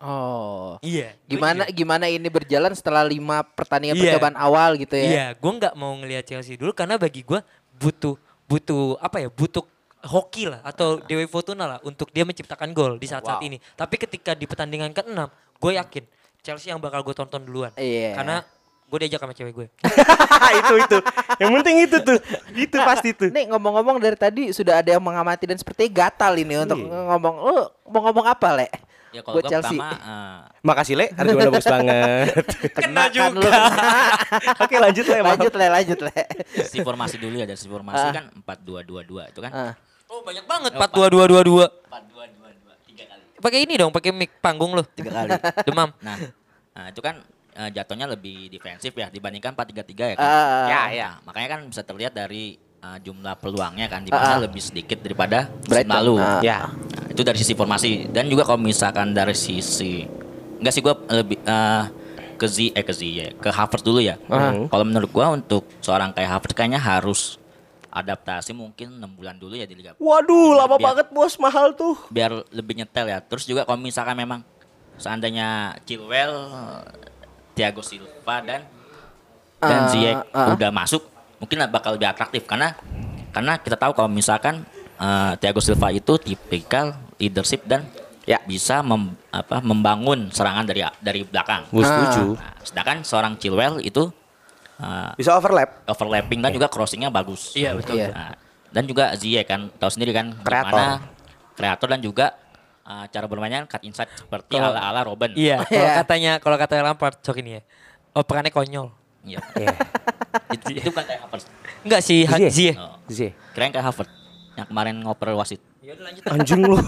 Oh. Iya. Gimana gimana ini berjalan setelah lima pertandingan Iya. percobaan awal gitu ya? Iya, gue nggak mau ngelihat Chelsea dulu karena bagi gue butuh butuh apa ya? Butuh hoki lah atau Dewi Fortuna lah untuk dia menciptakan gol di saat-saat Wow. ini. Tapi ketika di pertandingan keenam, gue yakin Chelsea yang bakal gue tonton duluan. Iya. Karena gue diajak sama cewek gue. itu itu. Yang penting itu tuh. Itu pasti tuh. Nih ngomong-ngomong dari tadi sudah ada yang mengamati dan sepertinya gatal ini untuk Iya. ngomong. Lu mau ngomong apa, Le? Ya kalau Buat gue Chelsea. pertama eh, Makasih Le, argumen bagus banget. Kena juga. Oke lanjut Le, lanjut, Le, lanjut, Le. si formasi dulu ya dari si formasi Ah. kan 4-2-2-2 itu kan. Ah. Oh banyak banget 4-2-2-2-2. 4-2-2-2 tiga kali. Pakai ini dong, pakai mic panggung lu. Tiga kali. Demam. Nah, nah itu kan eh, jatuhnya lebih defensif ya dibandingkan 4-3-3 ya kan. Ah. ya, ya. Makanya kan bisa terlihat dari eh, jumlah peluangnya kan di mana Ah. lebih sedikit daripada musim Brighton. lalu. Ah. Ya. Nah, itu dari sisi formasi dan juga kalau misalkan dari sisi enggak sih gua lebih eh, ke Z eh ke Z ya, ke Havertz dulu ya. Ah. Kalau menurut gua untuk seorang kayak Havertz kayaknya harus adaptasi mungkin enam bulan dulu ya di Liga Waduh, lama Biar- banget bos, mahal tuh. biar lebih nyetel ya. Terus juga kalau misalkan memang seandainya Chilwell, Thiago Silva dan dan Ah, Ziyech ah. udah masuk, mungkin bakal lebih atraktif karena karena kita tahu kalau misalkan eh, Thiago Silva itu tipikal leadership dan Ya. bisa mem- apa, membangun serangan dari dari belakang. Gue setuju. Nah, sedangkan seorang Chilwell itu eh, Bisa overlap. overlapping dan juga crossingnya bagus. Iya, betul. Iya. Nah, dan juga Ziyech kan tahu sendiri kan Kreator. gimana kreator dan juga uh, cara bermainnya cut inside seperti Kalau- ala ala Robin. Iya, kalau Iya. katanya kalau katanya Lampard cok ini ya. Operannya konyol. Iya. Iya. itu, itu kan kayak Havertz. Enggak sih, Ha- Ziyech. Oh, Ziyech. keren kayak Havertz yang kemarin ngoper wasit. Ya udah lanjut. Anjing lu.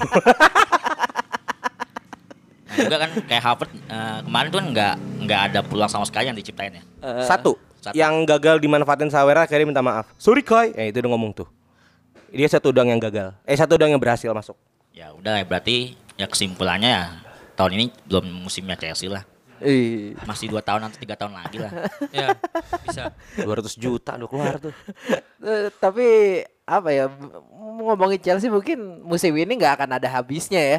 Nah, juga kan kayak Havertz uh, kemarin tuh kan nggak nggak ada peluang sama sekali yang diciptain ya. Satu, Yang gagal dimanfaatin Sawera akhirnya minta maaf. Sorry Kai. Eh itu udah ngomong tuh. Dia satu udang yang gagal. Eh satu udang yang berhasil masuk. Ya udah ya berarti ya kesimpulannya ya tahun ini belum musimnya Chelsea lah. Ih. Masih dua tahun atau tiga tahun lagi lah. ya, bisa. 200 juta udah keluar tuh. Eh, tapi apa ya ngomongin Chelsea mungkin musim ini nggak akan ada habisnya ya.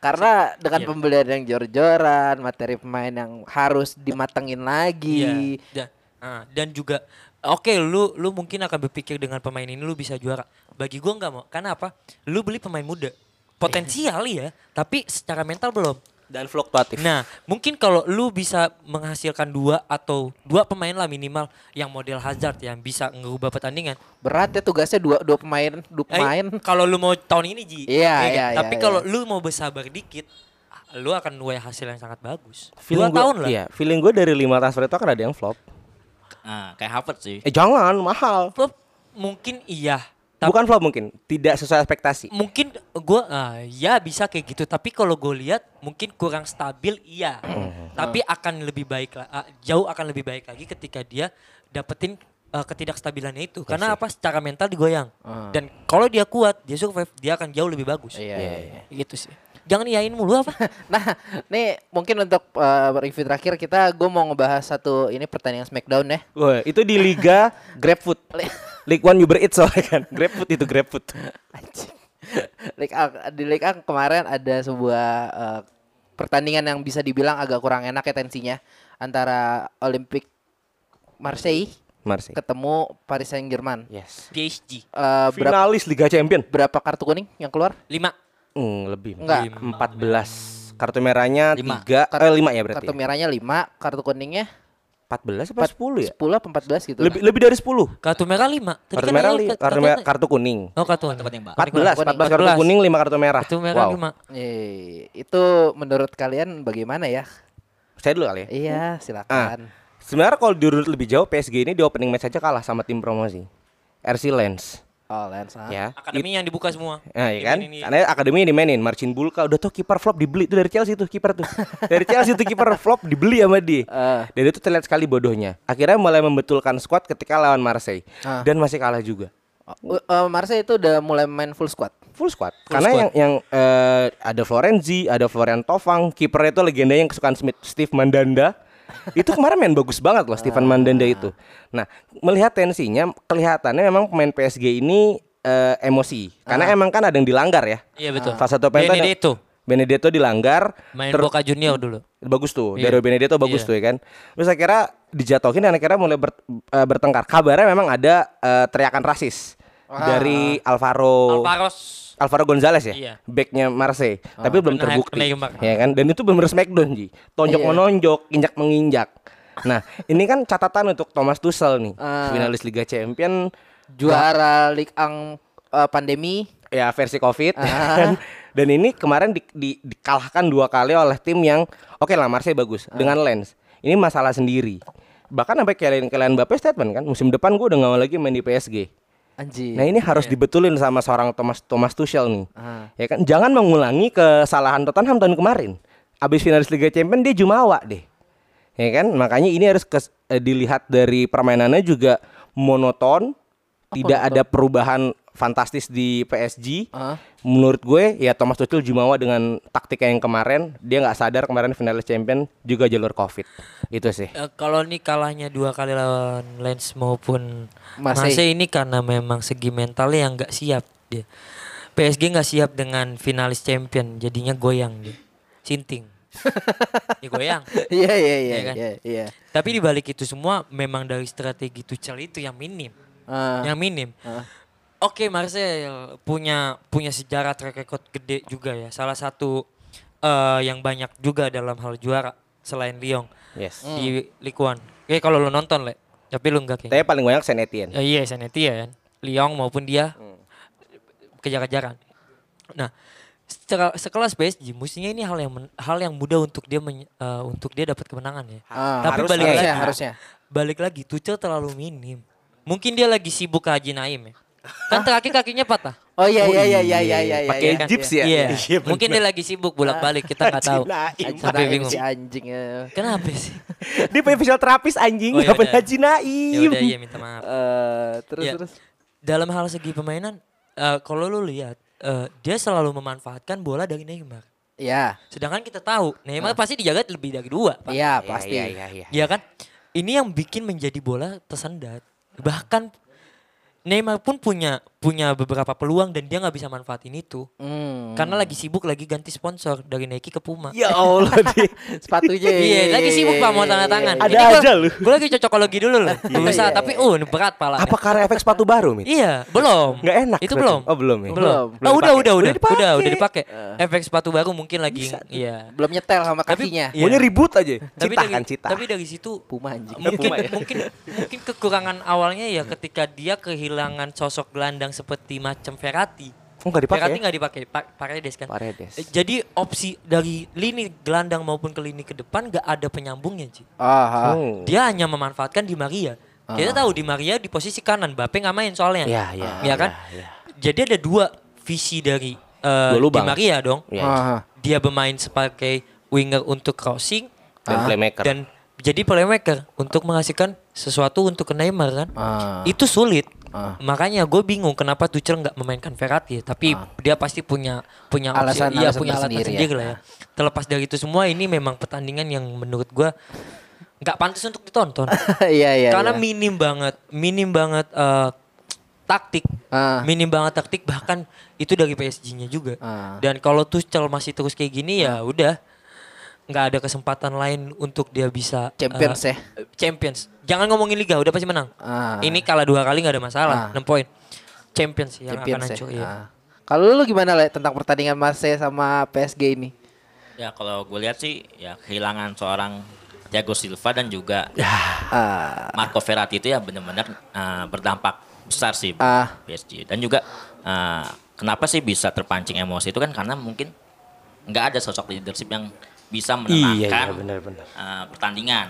Karena dengan Iya. pembelian yang jor-joran, materi pemain yang harus dimatengin lagi. Iya. Dan, ah, dan juga oke lu lu mungkin akan berpikir dengan pemain ini lu bisa juara. Bagi gua nggak mau. Karena apa? Lu beli pemain muda. Potensial ya, tapi secara mental belum. Dan fluktuatif. Nah, mungkin kalau lu bisa menghasilkan dua atau dua pemain lah minimal yang model Hazard yang bisa ngubah pertandingan. Berat ya tugasnya dua dua pemain, dua Eh, pemain. kalau lu mau tahun ini Ji. Iya, ya kan? iya, Tapi iya, kalau iya. lu mau bersabar dikit, lu akan nuai hasil yang sangat bagus. Feeling dua gua- tahun lah. Iya, feeling gue dari lima transfer itu akan ada yang flop. Nah, kayak Havertz sih. Eh jangan, mahal. Flop mungkin iya. Tapi Bukan flop mungkin, tidak sesuai ekspektasi. mungkin gua ah, ya bisa kayak gitu tapi kalau gue lihat mungkin kurang stabil iya tapi akan lebih baik lah ah, jauh akan lebih baik lagi ketika dia dapetin ah, ketidakstabilannya itu karena apa secara mental digoyang dan kalau dia kuat dia survive dia akan jauh lebih bagus Iya, iya, iya. gitu sih jangan iyain mulu apa Nah, nih mungkin untuk eh, review terakhir kita gue mau ngebahas satu ini pertandingan Smackdown ya. Wah, itu di Liga GrabFood. League One Uber Eats soalnya kan. GrabFood itu GrabFood. Anjing. League A- di League A kemarin ada sebuah eh, pertandingan yang bisa dibilang agak kurang enak ya tensinya antara Olympic Marseille Marseille. ketemu Paris Saint Germain. Yes. PSG berapa Finalis Liga Champion. berapa kartu kuning yang keluar? lima Hmm, lebih. Enggak. 14. Kartu merahnya Lima. 3 eh 5 ya berarti. Kartu merahnya 5, kartu kuningnya 14 apa 10 ya? 10 apa 14 gitu. Lebih lah. lebih dari 10. kartu merah lima Tadi Kartu kan merah li- kartu- kartu, kartu- merah- kartu kuning. oh kartu Kartu kuning, Pak. 14, kuning. 14 kartu 14. kuning, 5 kartu merah. kartu merah Wow. lima Eh, itu menurut kalian bagaimana ya? Saya dulu kali ya. Iya, Ah, silakan. sebenarnya kalau diurut lebih jauh PSG ini di opening match aja kalah sama tim promosi. RC Lens. Oh, Lens. ah. Ya. akademi yang dibuka semua Nah, iya kan? Dimainin- Karena akademinya dimainin, Marcin Bulka udah tuh kiper flop dibeli tuh dari Chelsea tuh kiper tuh. dari Chelsea tuh kiper flop dibeli sama dia. Eh. Dan itu terlihat sekali bodohnya. Akhirnya mulai membetulkan squad ketika lawan Marseille Ah. dan masih kalah juga. Eh, Marseille itu udah mulai main full squad. Full squad. Karena yang yang eh, ada Florenzi, ada Florian Tovang, kipernya itu legenda yang kesukaan Smith, Steve Mandanda. Itu kemarin main bagus banget loh Stephen Mandanda itu. Nah, melihat tensinya kelihatannya memang pemain PSG ini eh, emosi. Karena emang kan ada yang dilanggar ya. iya betul Salah satu pemain tuh ada- Benedetto dilanggar. main Boca Junior dulu bagus tuh. Iya. Dario Benedetto bagus Iya. tuh ya kan. Terus akhirnya dijatuhin dan akhirnya mulai ber- eh, bertengkar. Kabarnya memang ada eh, teriakan rasis dari Alvaro Alvaros Alvaro Gonzalez ya, Iya. backnya Marseille, tapi belum terbukti, Neymar. ya kan? Dan itu benar Smackdown ji, tonjok Iya. menonjok, injak menginjak. Nah, ini kan catatan untuk Thomas Tuchel nih, Ah. finalis Liga Champion, Juara Ligue 1 eh, pandemi. ya versi COVID. Ah. kan? Dan ini kemarin di- di- dikalahkan dua kali oleh tim yang oke lah Marseille bagus Ah. dengan Lens. Ini masalah sendiri. Bahkan sampai kalian kalian Mbappe statement kan, musim depan gue udah gak mau lagi main di PSG. Anjing. Nah ini harus dibetulin sama seorang Thomas Thomas Tuchel nih. Ah. Ya kan jangan mengulangi kesalahan Tottenham tahun kemarin. Abis finalis Liga Champions dia jumawa deh. Ya kan makanya ini harus kes- eh, dilihat dari permainannya juga monoton, tidak ada perubahan fantastis di PSG. Ah. Menurut gue ya Thomas Tuchel jumawa dengan taktiknya yang kemarin dia nggak sadar kemarin finalis champion juga jalur covid itu sih. Eh, kalau ini kalahnya dua kali lawan Lens maupun Marseille. Marseille ini karena memang segi mentalnya yang nggak siap dia. PSG nggak siap dengan finalis champion, jadinya goyang dia. Sinting. goyang. Iya iya iya Iya kan? iya iya. Tapi di balik itu semua memang dari strategi Tuchel itu yang minim. Ah. Yang minim. Ah. Oke, Marseille punya punya sejarah track record gede juga ya. Salah satu eh, yang banyak juga dalam hal juara selain Lyon Yes. di Ligue 1. Oke, kalau lu nonton, Le. Tapi lu enggak kayaknya. Tapi paling banyak Saint Etienne. Ya, iya, Saint Etienne, Lyon maupun dia kejar-kejaran. Nah, secara- sekelas PSG, mestinya ini hal yang men- hal yang mudah untuk dia men- eh, untuk dia dapat kemenangan ya. Ah, Tapi harus- balik harusnya, lagi, harusnya. balik lagi, Tuchel terlalu minim. Mungkin dia lagi sibuk ke Haji Naim ya. Kan terakhir kakinya patah. Oh iya iya iya iya iya iya. Pakai iya. gips ya? Iya. Iya. Mungkin dia lagi sibuk bolak-balik kita nggak tahu. Naim bingung. si anjing ya. Kenapa sih? Dia punya visual terapis anjing, Oh, nggak yaudah. Haji Ya Naim. udah iya minta maaf. Eh, terus Ya, terus. Dalam hal segi permainan, eh, kalau lu lihat, eh, dia selalu memanfaatkan bola dari Neymar. Iya. Sedangkan kita tahu Neymar pasti dijaga lebih dari dua. Iya Iya, pasti. Iya iya iya. Iya kan? Ini yang bikin menjadi bola tersendat. Bahkan Neymar pun punya punya beberapa peluang dan dia nggak bisa manfaatin itu. Hmm. Karena lagi sibuk lagi ganti sponsor dari Nike ke Puma. Ya Allah di sepatunya. Iya, lagi sibuk Pak mau tanda tangan. Ada aja lu. Gue lagi cocokologi dulu loh. Berusaha iya, tapi uh berat pala. Apa karena efek sepatu baru, Mit? Iya, belum. Nggak enak Itu belum. Oh, belum ya? Belum. Belum. Oh, udah, udah, udah, Udah udah, udah dipakai. Efek sepatu baru mungkin lagi, iya. Belum nyetel sama Tapi- kakinya. Iya. Maunya ribut aja. Tapi Cita dari, kan cita. tapi dari situ Puma anjing. mungkin Puma ya? mungkin mungkin kekurangan awalnya ya ketika dia kehilangan sosok gelandang seperti macam Verratti. Oh, nggak dipakai Verratti ya? nggak dipakai, Pa- Paredes kan. Paredes. Eh, Jadi opsi dari lini gelandang maupun ke lini ke depan nggak ada penyambungnya, Ci. Ah, ah. Oh. Dia hanya memanfaatkan Di Maria. Kita tahu Di Maria di posisi kanan, Bape nggak main soalnya. Iya, iya, Ya kan? iya, iya. Jadi ada dua visi dari eh, Dua Di. Maria dong. Iya. Ah, Dia bermain sebagai winger untuk crossing Dan playmaker. dan jadi playmaker untuk menghasilkan sesuatu untuk ke Neymar kan. Ah. Itu sulit. Ah. Makanya gue bingung kenapa Tuchel nggak memainkan Verratti, tapi dia pasti punya punya opsi, Alasan- iya alasan punya alasan sendiri, ya. lah ya. Terlepas dari itu semua ini memang pertandingan yang menurut gue nggak pantas untuk ditonton. Iya iya. Karena iya. minim banget, minim banget eh, taktik, Ah. minim banget taktik bahkan itu dari PSG-nya juga. Ah. Dan kalau Tuchel masih terus kayak gini ya udah nggak ada kesempatan lain untuk dia bisa Champions eh, ya? Champions. Jangan ngomongin liga, udah pasti menang. Ah. Ini kalah dua kali nggak ada masalah, Ah. 6 poin. Champions yang Champions akan ya. hancur. iya. Ah. Kalau lu gimana le tentang pertandingan Marseille sama PSG ini? Ya kalau gue lihat sih ya kehilangan seorang Thiago Silva dan juga Ah, Marco Verratti itu ya benar-benar uh, berdampak besar sih Ah. PSG dan juga uh, kenapa sih bisa terpancing emosi itu kan karena mungkin nggak ada sosok leadership yang bisa Iya, iya, menenangkan benar-benar. uh, pertandingan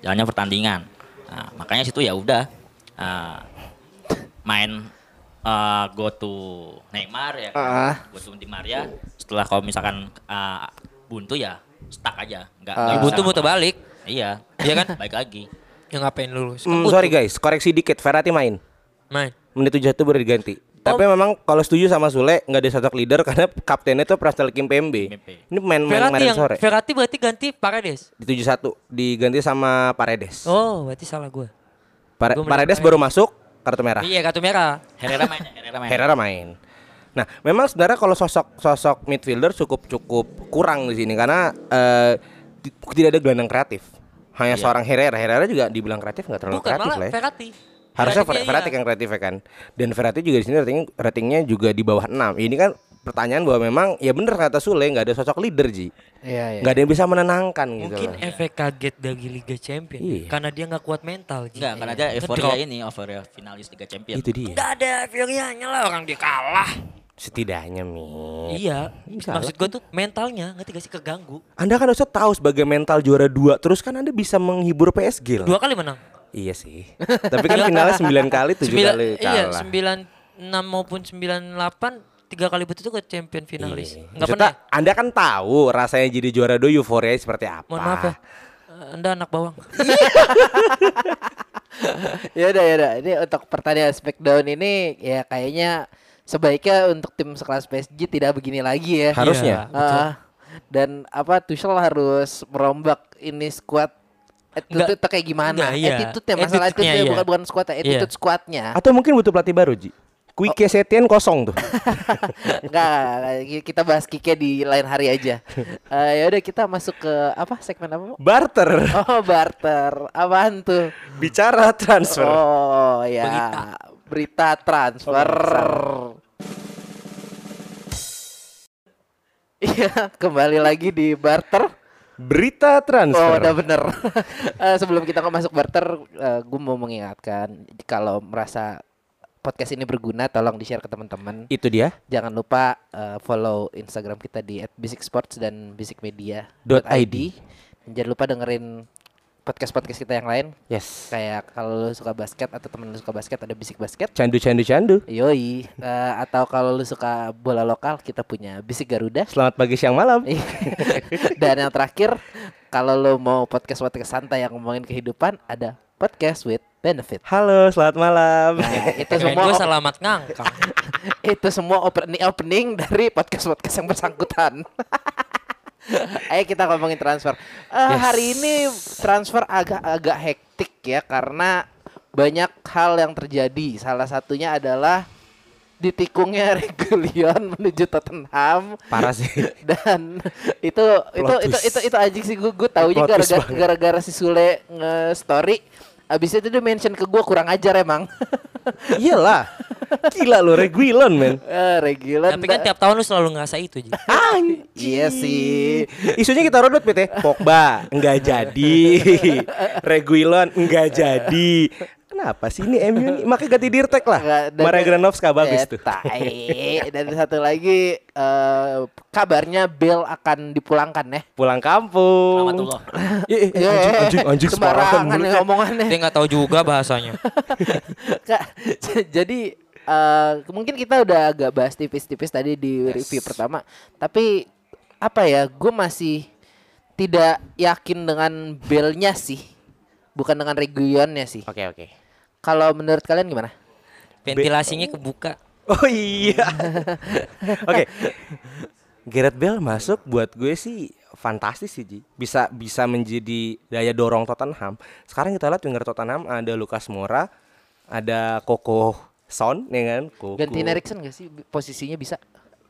jalannya pertandingan Nah, makanya situ ya udah uh, main uh, go to Neymar ya kan? Ah. go to Di Maria setelah kalau misalkan uh, buntu ya stuck aja nggak nggak Buntu muter ngapa- balik. iya Iya kan? baik lagi Yang ngapain lu? Hmm, sorry guys, koreksi dikit. Verratti main. Main. Menit 71 baru diganti. Tapi Oh. memang kalau setuju sama Sule nggak ada sosok leader karena kaptennya tuh Prastel Kim. Pembe. Ini main main kemarin yang sore. Verratti berarti ganti Paredes. Di 71 diganti sama Paredes. Oh, berarti salah gue. Pare- gua Paredes Paredes. baru masuk kartu merah. Iya, kartu merah. Herrera main Herrera main Herrera main. Nah, memang sebenarnya kalau sosok sosok midfielder cukup cukup kurang di sini karena eh, di- tidak ada gelandang kreatif. Hanya seorang Herrera. Herrera juga dibilang kreatif nggak terlalu Bukan kreatif malah lah. Ya. Verratti. Harusnya Verratti Ver- Verratti iya. yang kreatif ya kan. Dan Verratti juga di sini rating ratingnya juga di bawah 6. Ini kan pertanyaan bahwa memang ya bener kata Sule nggak ada sosok leader Ji. Iya iya. Nggak ada yang bisa menenangkan gitu. Mungkin efek kaget dari Liga Champion Iya. karena dia nggak kuat mental. Ji. Enggak, karena ada Ngedrop. euforia ini, euforia finalis Liga Champions. Itu dia. Nggak ada euforianya lah orang dia kalah. Setidaknya Mi. Iya, Bisa maksud gue tuh mentalnya ngerti gak sih keganggu. Anda kan harusnya tahu sebagai mental juara dua terus kan Anda bisa menghibur PSG lah. Dua kali menang. Iya sih. Tapi kan finalnya 9 kali 7 Sembilan- kali Iya, kalah. sembilan enam maupun sembilan delapan tiga kali betul ke champion finalis. Iya. Nggak Maksudnya, pernah. ya? Anda kan tahu rasanya jadi juara dua euforia seperti apa. Mohon maaf ya. Anda anak bawang. ya udah ya udah. Ini untuk pertandingan Smackdown ini ya kayaknya sebaiknya untuk tim sekelas PSG tidak begini lagi ya. Harusnya. Iya, betul. Ah, dan apa Tuchel harus merombak ini squad attitude Nggak- kayak gimana? nggak, iya. Attitude-nya masalah Attitude-nya, attitude iya. bukan bukan squad attitude squadnya. Atau mungkin butuh pelatih baru, Ji. Quique Setien kosong tuh. Enggak, kita bahas Kike di lain hari aja. Eh ya udah kita masuk ke apa segmen apa? Barter. Oh, barter. Apaan tuh? Bicara transfer. Oh, ya. Berita, transfer. Iya, kembali lagi di barter. Berita transfer. Oh, udah bener. Eh, sebelum kita masuk barter, gue mau mengingatkan kalau merasa podcast ini berguna, tolong di share ke teman-teman. Itu dia. Jangan lupa eh, follow Instagram kita di @bisiksports dan bisikmedia Dot ID. Dan jangan lupa dengerin podcast-podcast kita yang lain. Yes. Kayak kalau lu suka basket atau temen lu suka basket ada bisik basket. Candu candu candu. Yoi. Eh, atau kalau lu suka bola lokal kita punya bisik Garuda. Selamat pagi siang malam. Dan yang terakhir kalau lu mau podcast-podcast santai yang ngomongin kehidupan ada podcast with benefit. Halo, selamat malam. Nah, itu semua gue selamat ngangkang. itu semua opening opening dari podcast podcast yang bersangkutan. Ayo kita ngomongin transfer. Eh, Hari ini transfer agak-agak hektik ya karena banyak hal yang terjadi. Salah satunya adalah ditikungnya Regulion menuju Tottenham Parah sih. dan itu itu Plot itu itu itu anjing sih gue gue taunya twist gara-gara gara-gara si Sule nge-story Abis itu dia mention ke gue kurang ajar emang. Iyalah. Gila lo Reguilon, men. Eh, Regulion. Tapi kan tiap tahun lu selalu ngerasa itu, Ji. Iya sih. Isunya kita rodot PT. Pogba enggak jadi. Reguilon enggak jadi. Kenapa sih ini MU nih? Makanya ganti Dirtek lah. Maria Granovska bagus Eh, tuh. tai. Dan satu lagi eh, kabarnya Bell akan dipulangkan ya. Pulang kampung. Rahmatullah. Eh, eh, Ya, anjing, anjing, anjing sembarangan nih omongannya. Dia nggak tahu juga bahasanya. Kak, jadi eh, mungkin kita udah agak bahas tipis-tipis tadi di review pertama, tapi apa ya, gue masih tidak yakin dengan Bellnya sih, bukan dengan Reguilonnya sih. Oke, oke. Kalau menurut kalian gimana? Ventilasinya kebuka. Oh iya. Oke. Gareth Bale masuk buat gue sih fantastis sih Ji. Bisa bisa menjadi daya dorong Tottenham. Sekarang kita lihat winger Tottenham ada Lucas Moura, ada Koko Son ya kan? Koko. Gantiin Erikson gak sih posisinya bisa?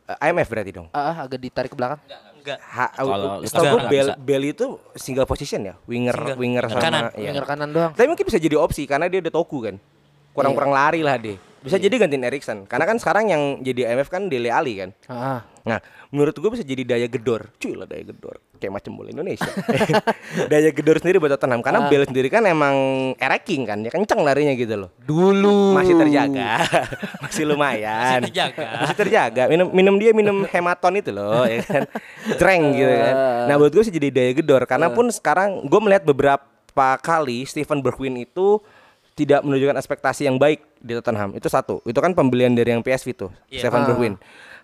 Eh, IMF berarti dong. Ah, agak ditarik ke belakang. Enggak. Ha, Kalau setahu gue bisa. Bale itu single position ya, winger Single. winger sama Kanan. iya. Winger kanan doang. Tapi mungkin bisa jadi opsi karena dia udah toku kan. Kurang-kurang Iya. lari lah deh. Bisa jadi gantiin Erikson. Karena kan sekarang yang jadi IMF kan Dele Ali kan. Ah. Nah, menurut gue bisa jadi daya gedor. Cuy lah daya gedor. Kayak macam bola Indonesia. daya gedor sendiri buat Tottenham karena Ah. Bale sendiri kan emang eraking kan, ya kenceng larinya gitu loh. Dulu Masih terjaga. Masih lumayan. Masih terjaga. Masih terjaga. Minum minum dia minum hematon itu loh, ya kan. Dreng gitu kan. Nah, buat gue sih jadi daya gedor karena pun sekarang gue melihat beberapa kali Steven Bergwijn itu tidak menunjukkan ekspektasi yang baik di Tottenham. Itu satu. Itu kan pembelian dari yang PSV tuh, Iya. Steven Ah. Bergwijn.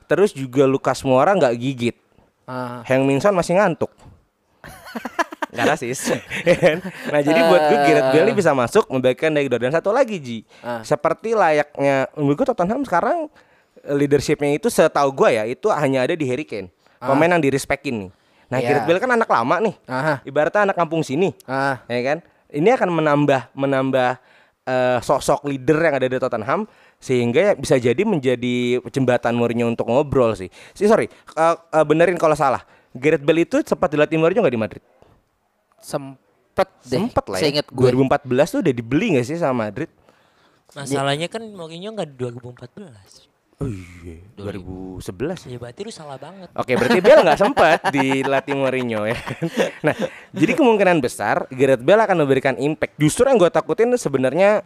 Terus juga Lucas Moura nggak gigit. Ah. Heng Minson masih ngantuk. Gak rasis ya kan? Nah jadi buat gue Gareth Bale ini bisa masuk Membaikkan dari Dan satu lagi Ji Ah. Seperti layaknya Menurut gue Tottenham sekarang Leadershipnya itu setahu gue ya Itu hanya ada di Harry Kane Pemain yang direspekin nih Nah Iya. Gareth Bale kan anak lama nih Aha. Ibaratnya anak kampung sini Ah. ya kan ini akan menambah menambah eh, sosok leader yang ada di Tottenham sehingga ya bisa jadi menjadi jembatan Mourinho untuk ngobrol sih. Si sorry, eh, eh, benerin kalau salah. Gareth Bale itu sempat dilatih Mourinho nggak di Madrid? Sempet deh. Sempet lah ya. Gue. 2014 tuh udah dibeli nggak sih sama Madrid? Masalahnya kan Mourinho nggak di 2014. Oh iya, 2011 ya. Ya berarti lu salah banget. Oke, berarti Bale nggak sempat dilatih Mourinho ya. Nah, jadi kemungkinan besar Gareth Bale akan memberikan impact. Justru yang gue takutin sebenarnya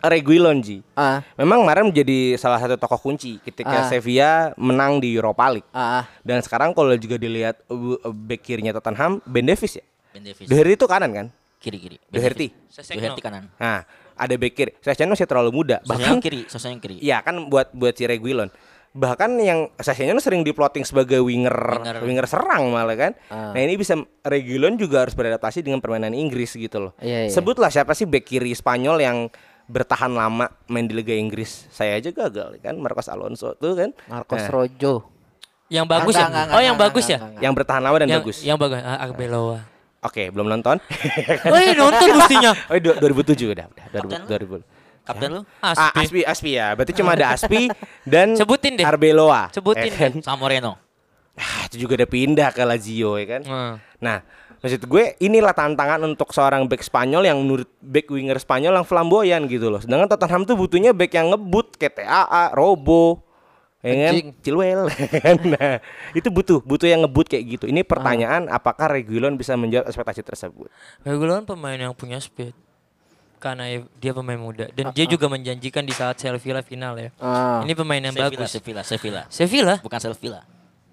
Reguilon Ji. Ah. Memang kemarin menjadi salah satu tokoh kunci ketika Ah. Sevilla menang di Europa League. Ah. Dan sekarang kalau juga dilihat uh, back kirinya Tottenham, Ben Davies ya. Ben Davies. Doherty itu kanan kan? Kiri kiri. Doherty. Doherty kanan. Nah, ada back kiri. Saya masih terlalu muda. Bahkan kiri, sosanya kiri. Iya kan buat buat si Reguilon. bahkan yang Sessegnon sering diploting sebagai winger Winger. winger, serang malah kan. Ah. Nah, ini bisa Reguilon juga harus beradaptasi dengan permainan Inggris gitu loh. Iya, iya. Sebutlah siapa sih back kiri Spanyol yang bertahan lama main di Liga Inggris. Saya aja gagal kan Marcos Alonso tuh kan. Marcos Nah, Rojo. Yang bagus Enggak, ya? enggak, oh, enggak, yang enggak, bagus enggak, ya? enggak, yang bertahan lama dan yang, bagus. Yang bagus. Ah, Arbeloa. Oke, belum nonton. Oh, iya nonton mestinya. oh, du- 2007 udah, udah 2000, Kapten lu? 2000. Kapten lu? Ah, Aspi. Aspi, Aspi ya. Berarti cuma ada Aspi dan Sebutin deh. Arbeloa. Sebutin ya kan? Sama Moreno. Ah, itu juga udah pindah ke Lazio ya kan. Hmm. Nah, maksud gue inilah tantangan untuk seorang back Spanyol yang menurut back winger Spanyol yang flamboyan gitu loh. Sedangkan Tottenham tuh butuhnya back yang ngebut kayak TAA, Robo, ya kan? Nah, itu butuh, butuh yang ngebut kayak gitu. Ini pertanyaan apakah Reguilon bisa menjawab ekspektasi tersebut? Regulon pemain yang punya speed. Karena dia pemain muda dan dia juga menjanjikan di saat Sevilla final ya. Ah. Ini pemain yang Sevilla, bagus. Sevilla, Sevilla. Sevilla? Bukan Sevilla.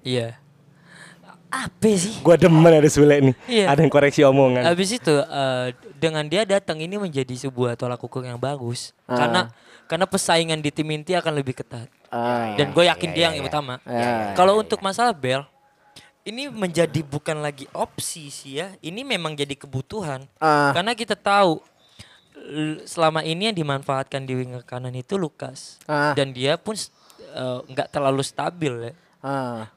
Iya. Apa sih? Gua demen ada Sule nih. Iya. Ada yang koreksi omongan. Habis itu eh, dengan dia datang ini menjadi sebuah tolak ukur yang bagus karena karena persaingan di tim inti akan lebih ketat. Ah. Dan gue yakin dia yang utama. Ya, Kalau untuk masalah Bel, ini menjadi bukan lagi opsi sih ya. Ini memang jadi kebutuhan. Ah. Karena kita tahu selama ini yang dimanfaatkan di winger kanan itu Lukas. Ah. Dan dia pun eh, nggak terlalu stabil ya. Ah.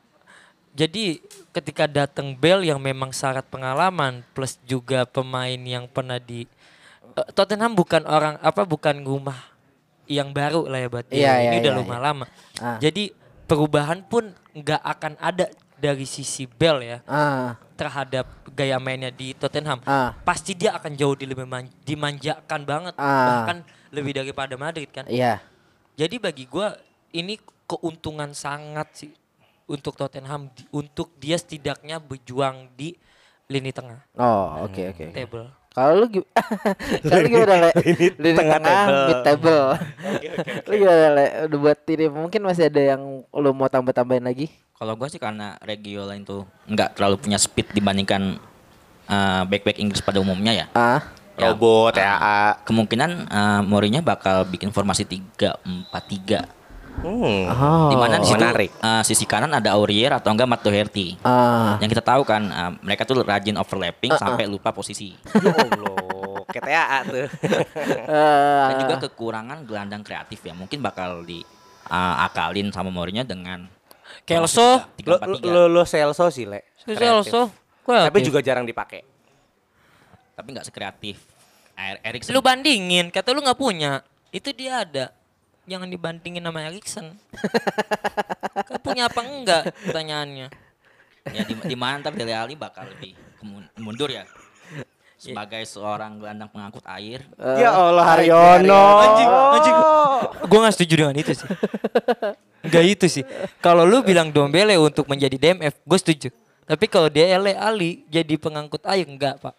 Jadi ketika datang Bell yang memang syarat pengalaman plus juga pemain yang pernah di eh, Tottenham bukan orang apa bukan rumah yang baru lah ya buat dia. Iya, Ini iya, udah iya, lumayan iya. lama. Ah. Jadi perubahan pun nggak akan ada dari sisi Bell ya Ah. terhadap gaya mainnya di Tottenham. Ah. Pasti dia akan jauh di lebih man- dimanjakan banget Ah. bahkan lebih daripada Madrid kan. Iya. Jadi bagi gua ini keuntungan sangat sih untuk Tottenham di- untuk dia setidaknya berjuang di lini tengah Oh, oke oke. oke. table. Kalau lu gi- kalau lu gimana le? Lini tengah table. mid table. Lu gimana le? Udah buat ini mungkin masih ada yang lu mau tambah-tambahin lagi? Kalau gue sih karena Regiola itu nggak terlalu punya speed dibandingkan eh, back-back Inggris pada umumnya ya. Ah, Ya, Robo, eh, TAA. Kemungkinan eh, Mourinho bakal bikin formasi 3-4-3. Hmm. oh. Di mana di situ menarik. eh, sisi kanan ada Aurier atau enggak Matt Doherty. Ah, Yang kita tahu kan eh, mereka tuh rajin overlapping sampai lupa posisi. Ya Allah, kayak TAA tuh. eh, Dan juga kekurangan gelandang kreatif ya. Mungkin bakal di eh, akalin sama Mourinho dengan Kelso, lo, 3-4-3. lo, lo Celso sih, Le. Kelso, gua Tapi juga jarang dipakai. Tapi nggak sekreatif. Er- Eriksen. lu bandingin, kata lu nggak punya, itu dia ada. Jangan dibandingin sama Erikson. Kau punya apa enggak pertanyaannya? ya di, di Dele Alli bakal lebih mundur ya. Sebagai seorang gelandang pengangkut air. ya Allah Haryono. Anjing, anjing. Gue gak setuju dengan itu sih. Gak itu sih. Kalau lu bilang Dombele untuk menjadi DMF, gue setuju. Tapi kalau Dele Ali jadi pengangkut air, enggak pak.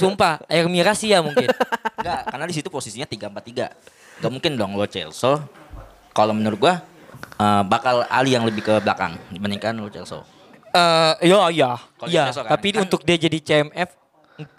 Sumpah, air mirasia mungkin. Enggak, karena di situ posisinya 3-4-3. Gak mungkin dong lo Chelsea. Kalau menurut gua eh, bakal Ali yang lebih ke belakang dibandingkan lo Chelsea. Eh, iya, iya, iya. Chelsea kan- Tapi kan- untuk dia jadi CMF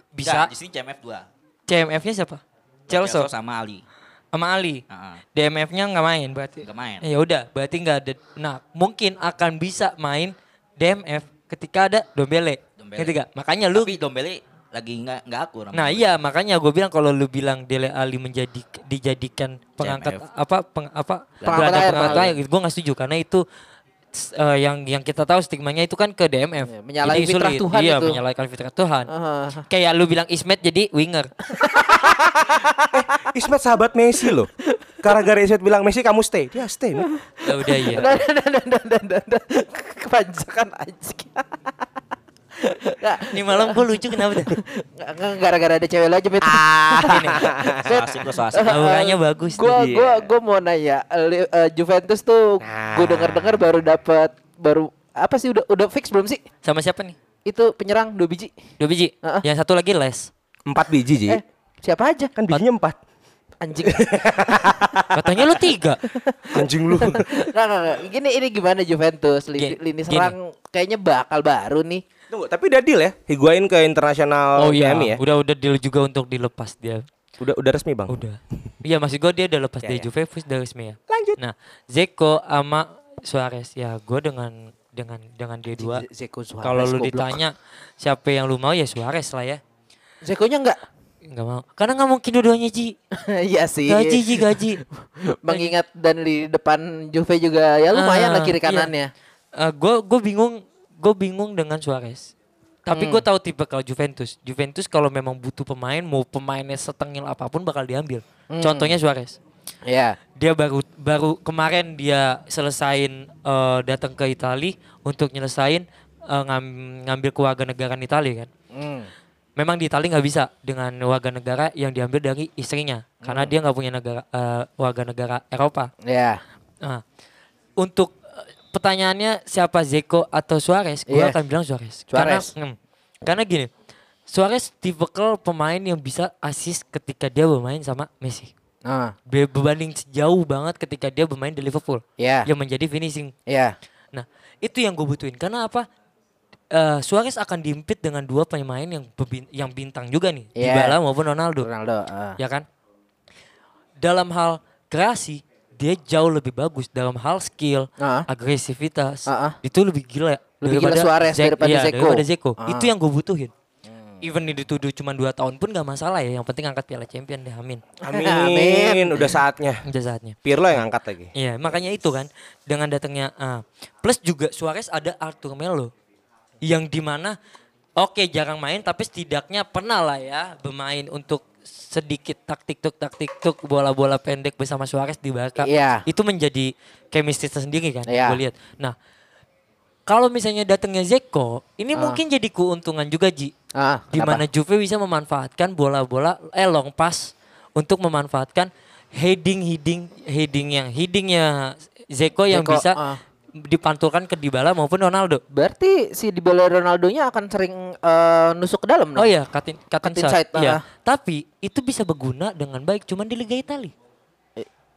bisa. Nggak, di sini CMF 2. CMF-nya siapa? Chelsea sama Ali. sama Ali. Heeh. DMF-nya nggak main berarti. Nggak main. Ya udah, berarti nggak ada. Nah, mungkin akan bisa main DMF ketika ada Dombele. Dombele. Ketika makanya lu Tapi Dombele lagi nggak nggak akur. Nah gue. iya makanya gue bilang kalau lu bilang Dele Ali menjadi dijadikan pengangkat CMF. apa peng, apa Pengangkat gelandang air, pengangkat pengangkat air gue nggak setuju karena itu eh, yang yang kita tahu stigmanya itu kan ke DMF Iya, menyalahi Jadi fitrah sulit. Tuhan iya itu. menyalahkan fitrah Tuhan ah. kayak lu bilang Ismet jadi winger Ismet sahabat Messi loh. Gara-gara Ismet bilang Messi kamu stay, dia stay. ya udah iya kepanjangan anjing. Nggak, ini malam gue lucu kenapa nggak, gara-gara ada cewek aja Met. So asik lo so asik. auranya bagus Gua tuh. gua gua mau nanya eh, Juventus tuh gua Nah. denger-dengar baru dapat baru apa sih udah udah fix belum sih? sama siapa nih Itu penyerang dua biji. dua biji yang satu lagi les Empat biji, Ji. Eh, siapa aja? Kan bijinya empat. Anjing. katanya lu tiga Anjing lu. Nggak, nggak, nggak. Gini ini gimana Juventus lini, Gini, lini gini. serang kayaknya bakal baru nih. Tunggu, tapi udah deal ya? Higuain ke internasional oh iya Miami ya? udah udah deal juga untuk dilepas dia Udah udah resmi, Bang. Udah. Iya masih gue dia udah lepas Ya, dari ya. Juventus dari resmi ya. Lanjut. Nah, Zeko sama Suarez ya gue dengan dengan dengan dia dua Zeko Suarez, kalau lu ditanya siapa yang lu mau ya Suarez lah ya Zekonya enggak? nggak mau karena nggak mungkin dua-duanya Ji Iya sih. gaji Ji gaji Mengingat dan di depan Juve juga ya lumayan lah Ah, kiri iya. kanannya. gue gue bingung gue bingung dengan Suarez tapi Hmm. gue tahu tipe kalau Juventus Juventus kalau memang butuh pemain mau pemainnya setengil apa pun bakal diambil Hmm. contohnya Suarez Iya. dia baru baru kemarin dia selesain eh, datang ke Italia untuk nyelesain eh, ngam- ngambil kewarganegaraan Italia kan Hmm. memang di Italia nggak bisa dengan warga negara yang diambil dari istrinya karena dia nggak punya negara eh, warga negara Eropa Iya. Nah, untuk pertanyaannya siapa Zeko atau Suarez, gue Iya. akan bilang Suarez. Suarez. Karena, hmm, karena gini, Suarez tipikal pemain yang bisa assist ketika dia bermain sama Messi. Ah. Be- Berbanding jauh banget ketika dia bermain di Liverpool, Iya. yang menjadi finishing. Iya. Nah, itu yang gue butuhin. Karena apa? Eh, Suarez akan diimpit dengan dua pemain yang yang bintang juga nih, Iya. Dybala maupun Ronaldo Ronaldo. ah. ya kan? Dalam hal kreasi dia jauh lebih bagus dalam hal skill, Ah. agresivitas. Ah. Itu lebih gila Lebih gila Suarez daripada iya, Zeko. daripada Zeko. Ah. Itu yang gue butuhin. Even ini dituduh cuma 2 tahun pun gak masalah ya. Yang penting angkat Piala Champion deh, amin. Amin. Amin. Udah saatnya. Udah saatnya. Pirlo yang angkat lagi. Iya, makanya itu kan dengan datangnya ah. plus juga Suarez ada Arthur Melo yang di mana oke jarang main tapi setidaknya pernah lah ya bermain untuk sedikit taktik tuk taktik tuk bola-bola pendek bersama Suarez di Barca. Iya. Itu menjadi chemistry tersendiri kan Iya. gue lihat. Nah, kalau misalnya datangnya Zeko, ini mungkin jadi keuntungan juga Ji. Ah, di mana? Juve bisa memanfaatkan bola-bola eh long pass untuk memanfaatkan heading heading heading yang headingnya Zeko yang Zeko, bisa ah. Dipantulkan ke Dybala maupun Ronaldo. Berarti si Dybala Ronaldonya akan sering eh, nusuk ke dalam Oh dong? iya, cutting cutting Cutting side. Iya. ah. Tapi itu bisa berguna dengan baik cuman di Liga Italia.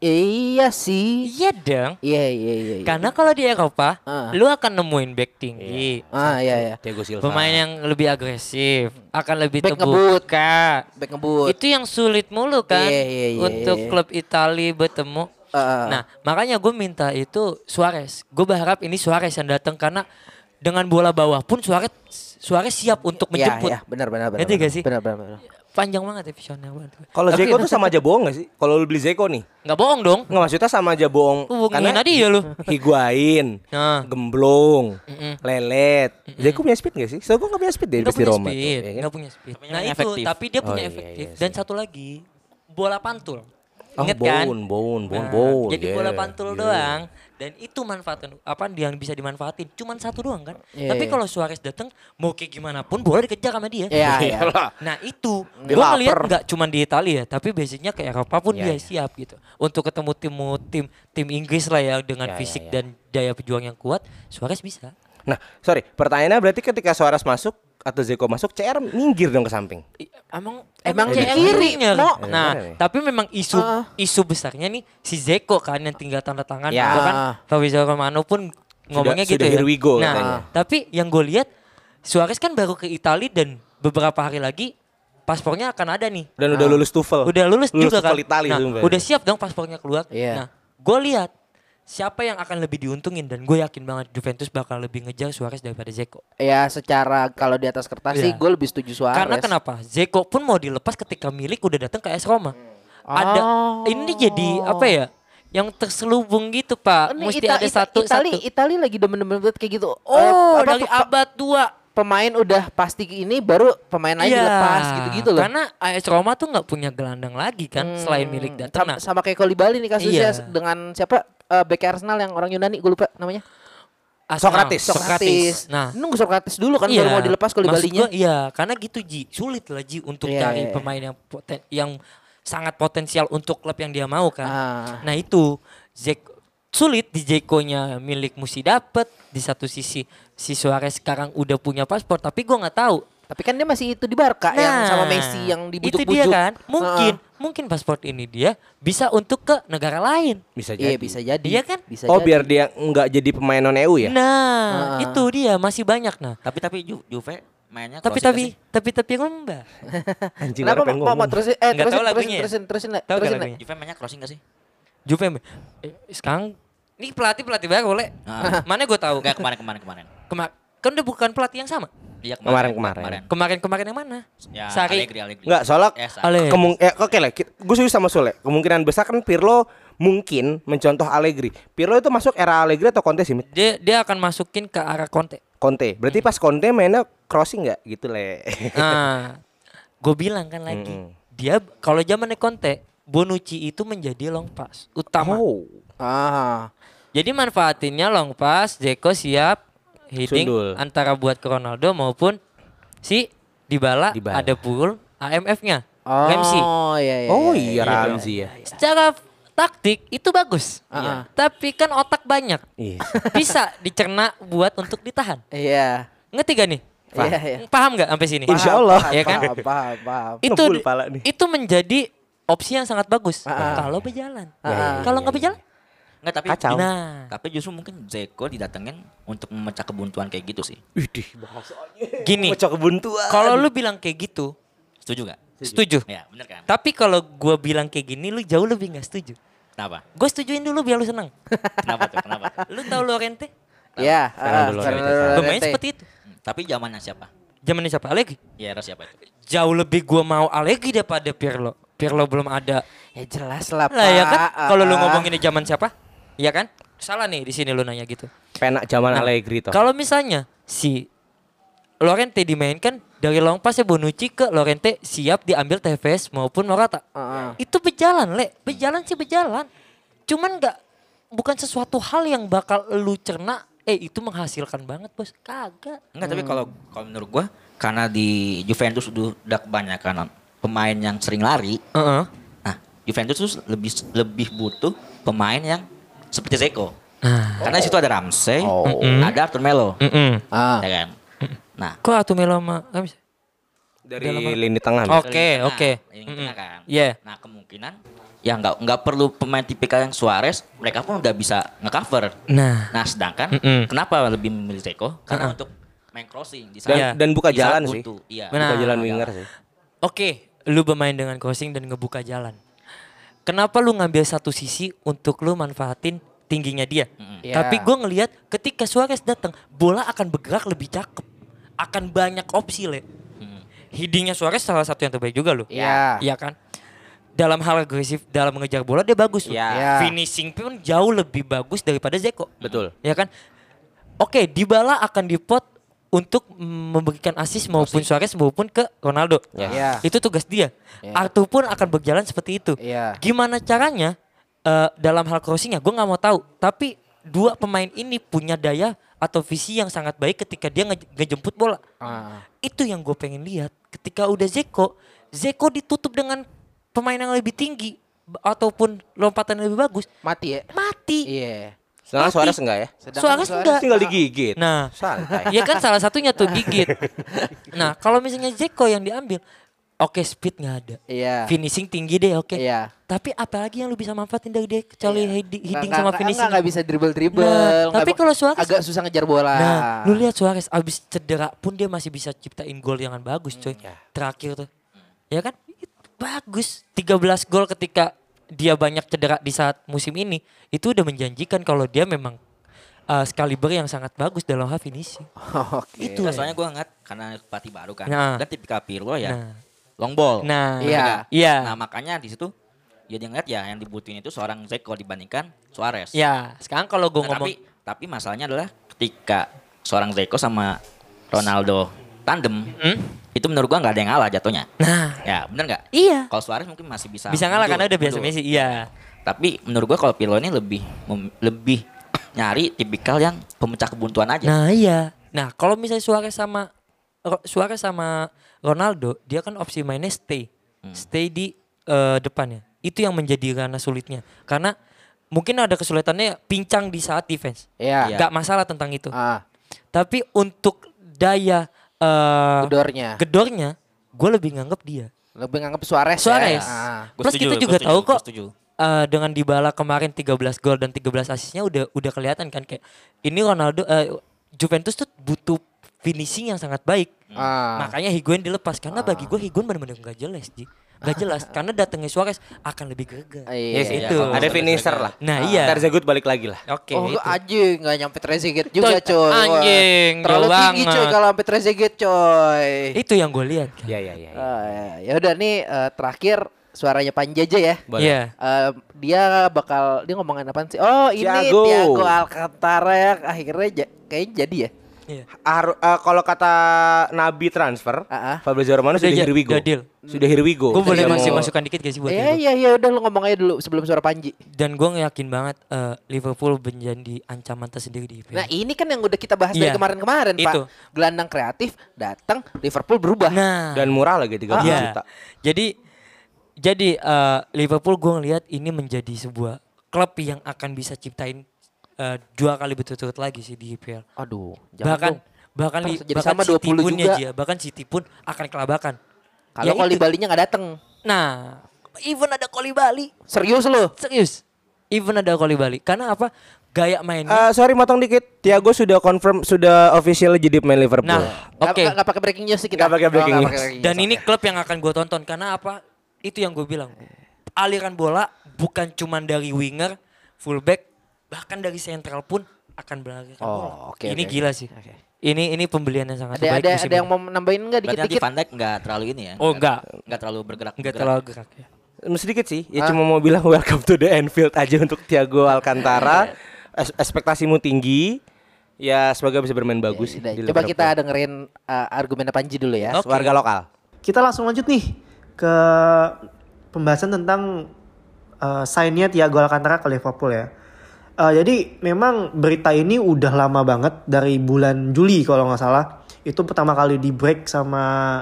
Iya sih. Iya dong. Iya iya iya. iya. Karena kalau di Eropa, Ah. lu akan nemuin back tinggi. Ah iya iya. Thiago Silva. Pemain yang lebih agresif, akan lebih Back ngebut. terbuka. Back ngebut. Itu yang sulit mulu kan Iya, iya, iya, untuk iya. klub Italia bertemu. Ah. Nah, makanya gue minta itu Suarez. Gue berharap ini Suarez yang datang karena dengan bola bawah pun Suarez Suarez siap untuk Iya menjemput. iya benar benar benar. Ngerti benar. gak sih? Benar benar benar. Panjang banget ya visionnya. Kalau Zeko tuh sama aja bohong gak sih? Kalau lu beli Zeko nih. nggak bohong dong. Nggak maksudnya sama aja bohong. Hubungin tadi ya lu. Higuain, Nah. gemblong, Mm-mm. lelet. Zeko punya speed gak sih? So gue gak punya speed dari Nggak di punya Roma. tuh, speed, ya kan? nggak punya speed. Nah yang itu, efektif. tapi dia Oh, punya iya, efektif. iya Dan sih. satu lagi, bola pantul. Oh, Ingat kan? bone, bone, bone, Nah, bone. Jadi bola yeah, pantul yeah. doang. Dan itu manfaatkan apa yang bisa dimanfaatin? Cuman satu doang kan. Iya, Tapi iya. kalau Suarez datang, mau kayak gimana pun bola dikejar sama dia. Iya iya. Nah itu, gue ngeliat nggak cuma di Italia, tapi basicnya ke Eropa pun Iya, dia iya. siap gitu. Untuk ketemu tim tim tim Inggris lah ya dengan iya, fisik iya. dan daya pejuang yang kuat, Suarez bisa. Nah, sorry. Pertanyaannya berarti ketika Suarez masuk atau Zeko masuk, CR minggir dong ke samping. I- Emang Emang emang CR kiri. Mo. Nah, nih. tapi memang isu Ah. isu besarnya nih si Zeko kan yang tinggal tanda tangan. Ya. Gua kan Fabrizio Romano pun ngomongnya sudah gitu ya. here we go nah, katanya. tapi yang gue lihat Suarez kan baru ke Italia dan beberapa hari lagi paspornya akan ada nih. Dan udah lulus TOEFL. Udah lulus, juga kan. Itali nah, sumpah. udah siap dong paspornya keluar. Iya. Nah, gue lihat siapa yang akan lebih diuntungin dan gue yakin banget Juventus bakal lebih ngejar Suarez daripada Zeko. Ya secara kalau di atas kertas sih Iya. gue lebih setuju Suarez. Karena kenapa? Zeko pun mau dilepas ketika milik udah datang ke AS Roma. Ada Oh. ini jadi apa ya? Yang terselubung gitu, Pak. Ini Mesti Ita- ada Ita- satu Itali, satu. Itali lagi demen-demen banget kayak gitu. Oh, Eh, dari abad 2. pemain udah pasti ini baru pemain lain dilepas gitu-gitu loh. Karena AS Roma tuh nggak punya gelandang lagi kan selain milik datang. sama, Nah, sama kayak Kolibali nih kasusnya Iya. dengan siapa eh bek Arsenal yang orang Yunani gue lupa namanya. Arsenal, Sokratis. Sokratis. Nah, nunggu Sokrates dulu kan baru mau dilepas maksud Kolibalinya. gua, Iya, karena gitu Ji, sulit lah Ji untuk Iya, cari iya. pemain yang poten, yang sangat potensial untuk klub yang dia mau kan. Ah. Nah itu Zeko sulit di Zeko-nya milik mesti dapet di satu sisi si Suarez sekarang udah punya paspor tapi gua nggak tahu. Tapi kan dia masih itu di Barca yang sama Messi yang Nah, itu dibujuk-bujuk. dia kan. Mungkin Heeh. mungkin paspor ini dia bisa untuk ke negara lain. Bisa Iya jadi. bisa jadi. Iya kan? Bisa Oh, jadi. biar dia nggak jadi pemain non EU ya? Nah, Ah. itu dia masih banyak nah. Tapi tapi Ju, Juve mainnya Tapi tapi sih? tapi tapi ngomba. Anjing Kenapa mau, mau ngomong. terusin eh Nggak terusin tahu terusin ya? terusin terusin. Tahu nggak terusin Le. lagunya? Juve mainnya crossing gak sih? Juve eh, sekarang Ini pelatih pelatih baru le. Ah. Mana gue tahu. Enggak kemarin kemarin kemarin. Kema- kan udah bukan pelatih yang sama. Iya Kemarin-kemarin. Kemarin-kemarin yang mana? Ya, Sari. Allegri, Allegri. Enggak, soalnya Eh, kemung eh, oke lah, gue setuju sama Sule. Kemungkinan besar kan Pirlo mungkin mencontoh Allegri. Pirlo itu masuk era Allegri atau Conte sih? Mit? Dia dia akan masukin ke arah Conte. Conte. Berarti pas Conte mainnya crossing nggak gitu le? Nah, gue bilang kan lagi, Mm-mm. dia kalau zamannya Conte, Bonucci itu menjadi long pass utama. oh, Ah. Jadi manfaatinnya long pass, Zeko siap hitting Sundul. antara buat ke Ronaldo maupun si Dybala, Dybala. ada pool AMF-nya. Oh, Ramsey. iya iya. oh iya, iya Ramzi ya. Secara taktik itu bagus. Ah. Tapi kan otak banyak. Iya. Bisa dicerna buat untuk ditahan. Iya. Ngerti gak nih? Iya, iya. Paham gak sampai sini? Insya Allah. Paham, Iya kan? Paham, paham, paham. itu Ngebul pala nih. itu menjadi opsi yang sangat bagus Ah. kalau berjalan. Ah. Kalau nggak berjalan, Enggak tapi Kacau. nah tapi justru mungkin Zeko didatengin untuk memecah kebuntuan kayak gitu sih. Widih, bahasanya. gini. Pecah kebuntuan. Kalau lu bilang kayak gitu, Setuju nggak? setuju. Ya bener kan? Tapi kalau gua bilang kayak gini, lu jauh lebih nggak setuju. Kenapa? Gue setujuin dulu biar lu seneng. Kenapa tuh? Kenapa? Lu tahu Lorente? Iya. Fernando ah, Lorente. Fernando Bermain Lorente. seperti itu. Hmm, Tapi zamannya siapa? Zamannya siapa? Allegri. Ya era siapa itu? Jauh lebih gua mau Allegri daripada Pirlo. Pirlo belum ada. Ya jelas lah, Pak. Lah ya kan? Kalau lu ah. ngomongin di zaman siapa? Iya kan? Salah nih di sini lu nanya gitu. penak zaman Nah, Allegri toh. Kalau misalnya si Lorente dimainkan dari long pass Bonucci ke Lorente siap diambil TVS maupun Morata. Ah, ah. Itu berjalan, Le. Berjalan sih berjalan. Cuman nggak bukan sesuatu hal yang bakal lu cerna eh itu menghasilkan banget, Bos. Kagak. Enggak, tapi kalau kalau menurut gua karena di Juventus udah, udah kebanyakan pemain yang sering lari. Heeh. Nah, Juventus tuh lebih lebih butuh pemain yang seperti Zeko. Nah. Karena di situ ada Ramsey, Mm-mm. ada Arthur Melo, Mm-mm. Ah. ya kan? Nah, Kok Atu Melo sama? Dari lini tengah. Oke, Nah, oke. ini Mm-mm. tengah kan. Iya. Nah, kemungkinan ya nggak nggak perlu pemain tipikal yang Suarez, mereka pun udah bisa ngecover. Nah, Nah, sedangkan Mm-mm. kenapa lebih memilih Zeko? Karena Uh-uh. untuk main crossing di Dan, saat Iya. dan buka di jalan sih. Iya. Buka jalan winger sih. Oke, lu bermain dengan crossing dan ngebuka jalan. Kenapa lu ngambil satu sisi untuk lu manfaatin tingginya dia? Iya. Tapi gue ngelihat ketika Suarez datang, bola akan bergerak lebih cakep, akan banyak opsi le. Headingnya Suarez salah satu yang terbaik juga loh. Iya. Iya kan? Dalam hal agresif, dalam mengejar bola dia bagus. Iya. Iya. Finishing pun jauh lebih bagus daripada Zeko. Betul. Ya kan? Oke, Dybala akan dipot untuk memberikan assist maupun Suarez maupun ke Ronaldo. Iya. Itu tugas dia. Iya. Arthur pun akan berjalan seperti itu. Iya. Gimana caranya eh, dalam hal crossingnya? Gue nggak mau tahu. Tapi dua pemain ini punya daya atau visi yang sangat baik ketika dia nge- ngejemput bola. Ah. Itu yang gue pengen lihat. Ketika udah Zeko, Zeko ditutup dengan pemain yang lebih tinggi ataupun lompatan yang lebih bagus, Mati ya? mati. Iya. Sedangkan Mati. Suarez enggak ya? Sedangkan Suarez enggak. Tinggal digigit. Nah, Santai. ya kan salah satunya tuh gigit. Nah, kalau misalnya Zeko yang diambil, oke speed nggak ada. Iya. Finishing tinggi deh, oke. Iya. Tapi apalagi yang lu bisa manfaatin dari dia kecuali headi- hitting Nggak- sama finishing. Nggak, nggak bisa dribble dribble. Nah, tapi kalau Suarez- agak susah ngejar bola. Nah, lu lihat Suarez abis cedera pun dia masih bisa ciptain gol yang bagus, coy. Terakhir tuh. Ya kan? Itu bagus. 13 gol ketika dia banyak cedera di saat musim ini, itu udah menjanjikan kalau dia memang uh, skaliber yang sangat bagus dalam hal finishing. Oke. Itu. Nah, soalnya gue ngeliat karena pelatih baru kan. Nah. Dan tipikal Pirlo ya Nah. long ball. Nah, Iya. Iya. Nah, makanya di situ ya dia ngeliat ya yang dibutuhin itu seorang Zeko dibandingkan Suarez. Ya, sekarang kalau gue Nah, ngomong tapi tapi masalahnya adalah ketika seorang Zeko sama Ronaldo tandem, Hmm? itu menurut gua nggak ada yang ngalah jatuhnya. Nah, Ya bener nggak? iya. Kalau Suarez mungkin masih bisa Bisa ngalah mundur, karena udah biasa. Messi. Iya. Tapi menurut gua kalau Pirlo ini lebih lebih nyari tipikal yang pemecah kebuntuan aja. Nah, iya. Nah, kalau misalnya Suarez sama Suarez sama Ronaldo, dia kan opsi mainnya stay. Stay di eh, depannya. Itu yang menjadi karena sulitnya. Karena mungkin ada kesulitannya pincang di saat defense. Iya. Gak masalah tentang itu. Ah, Tapi untuk daya eh gedornya. gedornya, gue lebih nganggap dia. Lebih nganggap Suarez. Suarez. Ya. Ah. Plus setuju, kita juga setuju, tahu kok setuju. eh, dengan Dybala kemarin 13 gol dan 13 asisnya udah udah kelihatan kan kayak ini Ronaldo eh, Juventus tuh butuh finishing yang sangat baik. Ah. Makanya Higuain dilepas karena bagi gue Higuain benar-benar nggak jelas Ji. Gak jelas karena datangnya Suarez akan lebih greget. Iya, Yes, itu. iya. Ada finisher lah. Nah, iya. Terzagut balik lagi lah. Oke. oh itu. anjing nggak nyampe Trezeguet juga Tuh, coy. Wah, anjing, Terlalu tinggi coy kalau sampai Trezeguet coy. Itu yang gue lihat. kan. Ya ya ya. ya. Ah, ya. ya udah nih eh, terakhir suaranya Panji aja ya. Iya. Eh, dia bakal dia ngomongin apa sih? Oh ini Thiago. Thiago Alcantara ya akhirnya ja- kayaknya jadi ya. Iya. Eh, kalau kata Nabi transfer, Ah, ah. Fabrizio Romano Udah sudah here we go. udah deal. Sudah here we go. Gue boleh masih mau- masukkan dikit gak sih buat Iya iya iya udah lu ngomong aja dulu sebelum suara Panji. Dan gue yakin banget eh, Liverpool menjadi ancaman tersendiri di IPL. Nah ini kan yang udah kita bahas dari Iya. kemarin-kemarin Itu. Pak. Gelandang kreatif datang Liverpool berubah. Nah, Dan murah lagi 30 Iya. juta. Jadi jadi eh, Liverpool gue ngelihat ini menjadi sebuah klub yang akan bisa ciptain eh, dua kali berturut-turut lagi sih di IPL. Aduh, jangan bahkan dong. bahkan Ntar li- jadi bahkan sama City 20 pun juga. ya, bahkan City pun akan kelabakan. Kalau Ya Koli. Balinya nggak datang. Nah, even ada Koli Bali. Serius lu? Serius. Even ada Koli Bali. Karena apa? Gaya mainnya. Eh, sorry motong dikit. Thiago sudah confirm sudah official jadi pemain Liverpool. nah, oke. nggak- nggak pakai breaking news sih kita. Nggak pakai breaking Oh, news. pakai Dan news, ini klub yang akan gue tonton karena apa? Itu yang gue bilang. Aliran bola bukan cuma dari winger, fullback, bahkan dari sentral pun akan beralihkan Oh, bola. oke, ini oke. gila sih. Oke. Ini ini pembelian yang sangat ada baik ada musim ada yang ini. mau nambahin nggak Berarti nanti dikit-dikit? Van Dijk nggak terlalu ini ya? Oh, nggak. Nggak terlalu bergerak. Enggak terlalu gerak ya. sedikit sih. Ya cuma mau bilang welcome to the Anfield aja untuk Thiago Alcantara. Es- ekspektasimu tinggi. Ya semoga bisa bermain bagus. Udah, di Coba kita dengerin uh, argumennya Panji dulu ya. Oke. warga lokal. Kita langsung lanjut nih ke pembahasan tentang uh, sign-nya Thiago Alcantara ke Liverpool ya. Uh, jadi memang berita ini udah lama banget dari bulan Juli kalau nggak salah. Itu pertama kali di break sama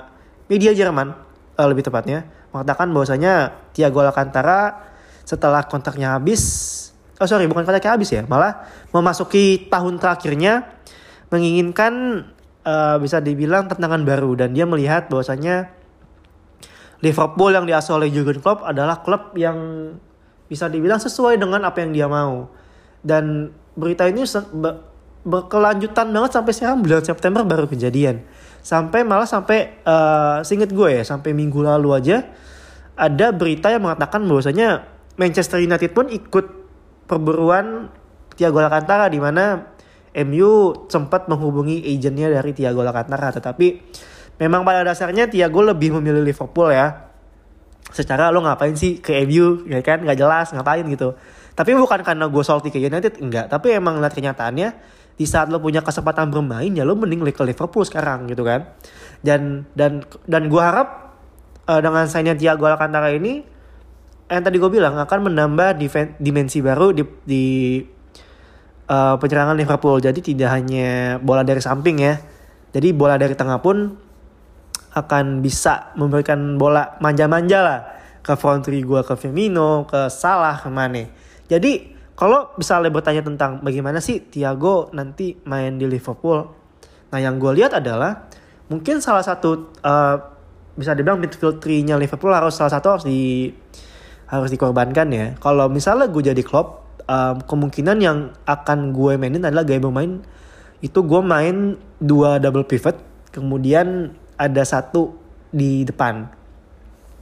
media Jerman uh, lebih tepatnya mengatakan bahwasanya Thiago Alcantara setelah kontraknya habis, oh sorry bukan kontraknya habis ya, malah memasuki tahun terakhirnya menginginkan uh, bisa dibilang tantangan baru dan dia melihat bahwasanya Liverpool yang diasuh oleh Jurgen Klopp adalah klub yang bisa dibilang sesuai dengan apa yang dia mau. Dan berita ini berkelanjutan banget sampai sekarang bulan September baru kejadian. Sampai malah sampai uh, seinget gue ya, sampai minggu lalu aja ada berita yang mengatakan bahwasanya Manchester United pun ikut perburuan Thiago Alcantara di mana MU sempat menghubungi agennya dari Thiago Alcantara. Tetapi memang pada dasarnya Thiago lebih memilih Liverpool ya. Secara lo ngapain sih ke MU ya kan? Nggak jelas ngapain gitu tapi bukan karena gue salty ke United enggak. Tapi emang lihat kenyataannya di saat lo punya kesempatan bermain ya lo mending ke Liverpool sekarang gitu kan. Dan dan dan gue harap eh, dengan sign Thiago Alcantara ini yang tadi gue bilang akan menambah dimensi baru di, di eh, penyerangan Liverpool. Jadi tidak hanya bola dari samping ya. Jadi bola dari tengah pun akan bisa memberikan bola manja-manja lah ke front three gue ke Firmino, ke Salah, ke Mane. Jadi kalau misalnya bertanya tentang bagaimana sih Thiago nanti main di Liverpool, nah yang gue lihat adalah mungkin salah satu eh, bisa dibilang midfield three-nya Liverpool harus salah satu harus di harus dikorbankan ya. Kalau misalnya gue jadi Klopp, eh, kemungkinan yang akan gue mainin adalah gaya bermain itu gue main dua double pivot, kemudian ada satu di depan.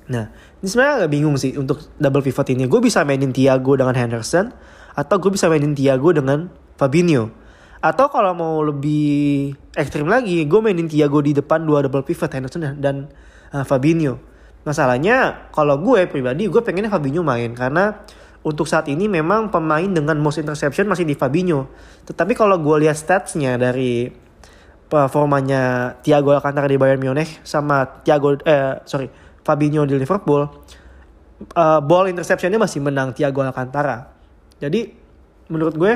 Nah, ini sebenarnya agak bingung sih untuk double pivot ini. Gue bisa mainin Thiago dengan Henderson atau gue bisa mainin Thiago dengan Fabinho. Atau kalau mau lebih ekstrim lagi, gue mainin Thiago di depan dua double pivot Henderson dan, dan uh, Fabinho. Masalahnya kalau gue pribadi gue pengennya Fabinho main karena untuk saat ini memang pemain dengan most interception masih di Fabinho. Tetapi kalau gue lihat statsnya dari performanya Thiago Alcantara di Bayern Munich sama Thiago eh sorry Fabinho di Liverpool eh, ball interceptionnya masih menang Thiago Alcantara. Jadi menurut gue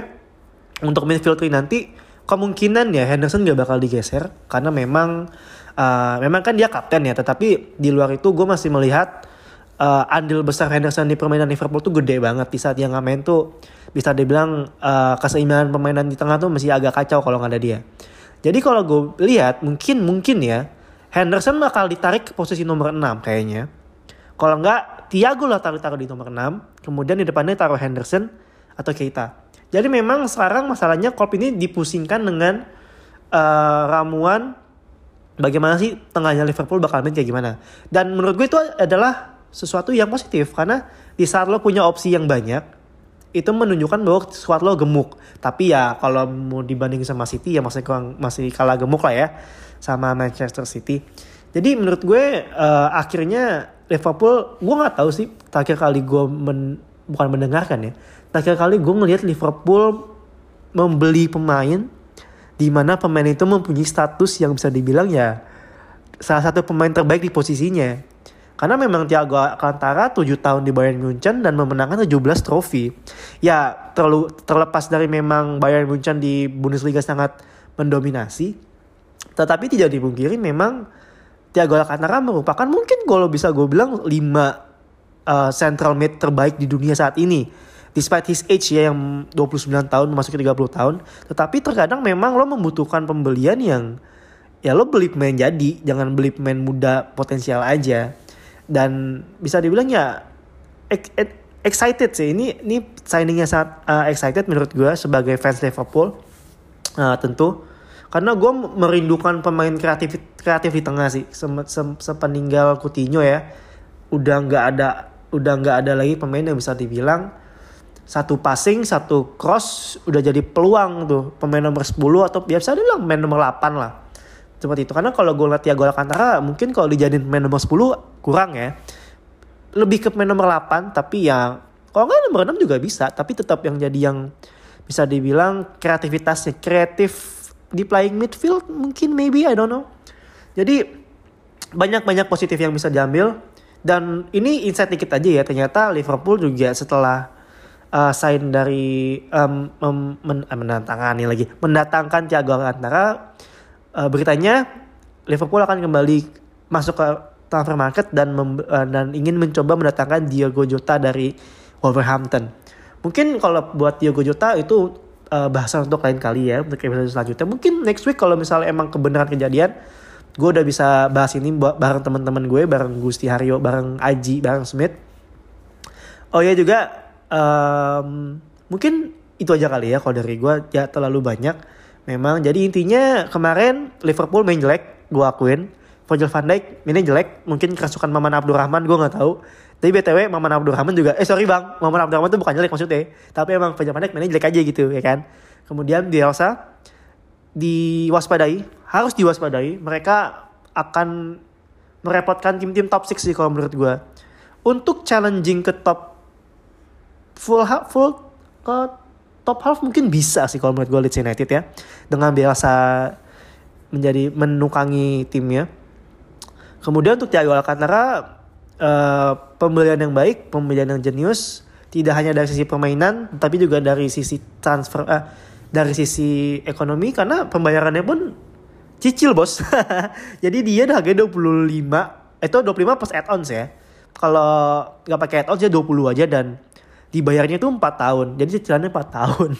untuk midfield three nanti kemungkinan ya Henderson gak bakal digeser karena memang eh, memang kan dia kapten ya tetapi di luar itu gue masih melihat eh, andil besar Henderson di permainan Liverpool tuh gede banget. Di saat dia nggak main tuh bisa dibilang eh, keseimbangan permainan di tengah tuh masih agak kacau kalau nggak ada dia. Jadi kalau gue lihat mungkin mungkin ya Henderson bakal ditarik ke posisi nomor 6 kayaknya. Kalau enggak Thiago lah taruh-taruh di nomor 6, kemudian di depannya taruh Henderson atau Keita. Jadi memang sekarang masalahnya Klopp ini dipusingkan dengan eh, ramuan bagaimana sih tengahnya Liverpool bakal main kayak gimana. Dan menurut gue itu adalah sesuatu yang positif karena di saat lo punya opsi yang banyak itu menunjukkan bahwa squad lo gemuk. Tapi ya kalau mau dibanding sama City ya masih kurang masih kalah gemuk lah ya sama Manchester City. Jadi menurut gue eh, akhirnya Liverpool gue nggak tahu sih terakhir kali gue men- bukan mendengarkan ya. Terakhir kali gue ngelihat Liverpool membeli pemain di mana pemain itu mempunyai status yang bisa dibilang ya salah satu pemain terbaik di posisinya. Karena memang Thiago Alcantara 7 tahun di Bayern Munchen dan memenangkan 17 trofi. Ya terlalu terlepas dari memang Bayern Munchen di Bundesliga sangat mendominasi. Tetapi tidak dipungkiri memang Thiago Alcantara merupakan mungkin kalau bisa gue bilang 5 uh, central mid terbaik di dunia saat ini. Despite his age ya yang 29 tahun memasuki 30 tahun. Tetapi terkadang memang lo membutuhkan pembelian yang ya lo beli pemain jadi. Jangan beli pemain muda potensial aja. Dan bisa dibilang ya ex- ex- excited sih. Ini ini signingnya sangat uh, excited menurut gue sebagai fans Liverpool. Uh, tentu karena gue merindukan pemain kreatif kreatif di tengah sih. Sem- sem- sepeninggal Coutinho ya udah nggak ada udah nggak ada lagi pemain yang bisa dibilang satu passing satu cross udah jadi peluang tuh. Pemain nomor 10 atau biasa dibilang pemain nomor 8 lah. Seperti itu karena kalau gue lihat Thiago Alcantara mungkin kalau dijadiin pemain nomor 10 kurang ya. Lebih ke pemain nomor 8 tapi ya kalau nggak nomor 6 juga bisa. Tapi tetap yang jadi yang bisa dibilang kreativitasnya kreatif di playing midfield mungkin maybe I don't know jadi banyak-banyak positif yang bisa diambil dan ini insight dikit aja ya ternyata Liverpool juga setelah uh, sign dari um, mem- men- eh, mendatangani lagi mendatangkan Thiago Alcantara uh, beritanya Liverpool akan kembali masuk ke transfer market dan mem- uh, dan ingin mencoba mendatangkan Diogo Jota dari Wolverhampton. Mungkin kalau buat Diogo Jota itu uh, bahasan untuk lain kali ya untuk episode selanjutnya. Mungkin next week kalau misalnya emang kebenaran kejadian, gue udah bisa bahas ini ba- bareng teman-teman gue, bareng Gusti Haryo, bareng Aji, bareng Smith. Oh ya juga em, mungkin itu aja kali ya kalau dari gue ya terlalu banyak. Memang jadi intinya kemarin Liverpool main jelek, gue akuin. Virgil van Dijk mainnya jelek, mungkin kerasukan Maman Abdurrahman gue nggak tahu. Tapi btw Maman Abdurrahman juga, eh sorry bang, Maman Abdurrahman tuh bukan jelek maksudnya. Tapi emang Dijk mainnya jelek aja gitu ya kan. Kemudian Bielsa diwaspadai, harus diwaspadai. Mereka akan merepotkan tim-tim top 6 sih kalau menurut gue. Untuk challenging ke top full half, full ke top half mungkin bisa sih kalau menurut gue Leeds United ya. Dengan Bielsa menjadi menukangi timnya. Kemudian untuk Thiago Alcantara eh, pembelian yang baik, pembelian yang jenius, tidak hanya dari sisi permainan, tapi juga dari sisi transfer, eh, dari sisi ekonomi karena pembayarannya pun cicil bos. Jadi dia harganya 25, itu 25 plus add-ons ya. Kalau nggak pakai add-ons dia 20 aja dan dibayarnya itu 4 tahun. Jadi cicilannya 4 tahun.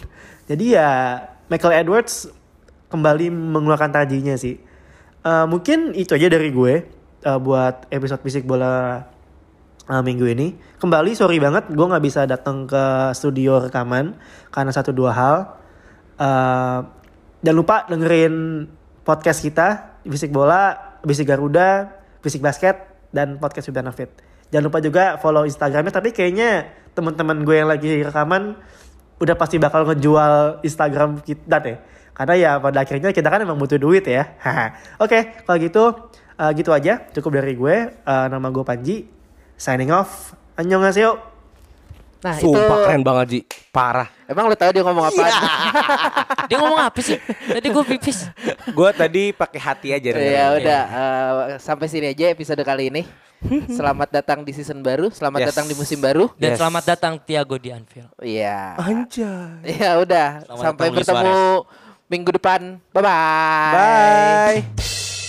Jadi ya Michael Edwards kembali mengeluarkan tajinya sih. Eh, mungkin itu aja dari gue eh, buat episode fisik bola eh, minggu ini. Kembali sorry banget gue nggak bisa datang ke studio rekaman karena satu dua hal. Eh, jangan lupa dengerin podcast kita fisik bola, fisik Garuda, fisik basket dan podcast sudah Fit. Jangan lupa juga follow Instagramnya tapi kayaknya teman-teman gue yang lagi rekaman udah pasti bakal ngejual Instagram kita deh. Karena ya pada akhirnya kita kan emang butuh duit ya. Oke, kalau gitu eh, gitu aja. Cukup dari gue. Eh, nama gue Panji. Signing off. Annyeonghaseyo. Nah Sumpah itu keren banget Ji. Parah. emang lo tahu dia ngomong apa? Dia ngomong apa sih? Tadi gue pipis. Gue tadi pakai hati aja. ya udah eh, sampai sini aja episode kali ini. Selamat datang di season baru, selamat Yes. datang di musim baru. Dan Yes. selamat datang Tiago di Anfield. Iya. Anjay. Ya udah, Selamat sampai bertemu minggu depan. Bye bye. Bye.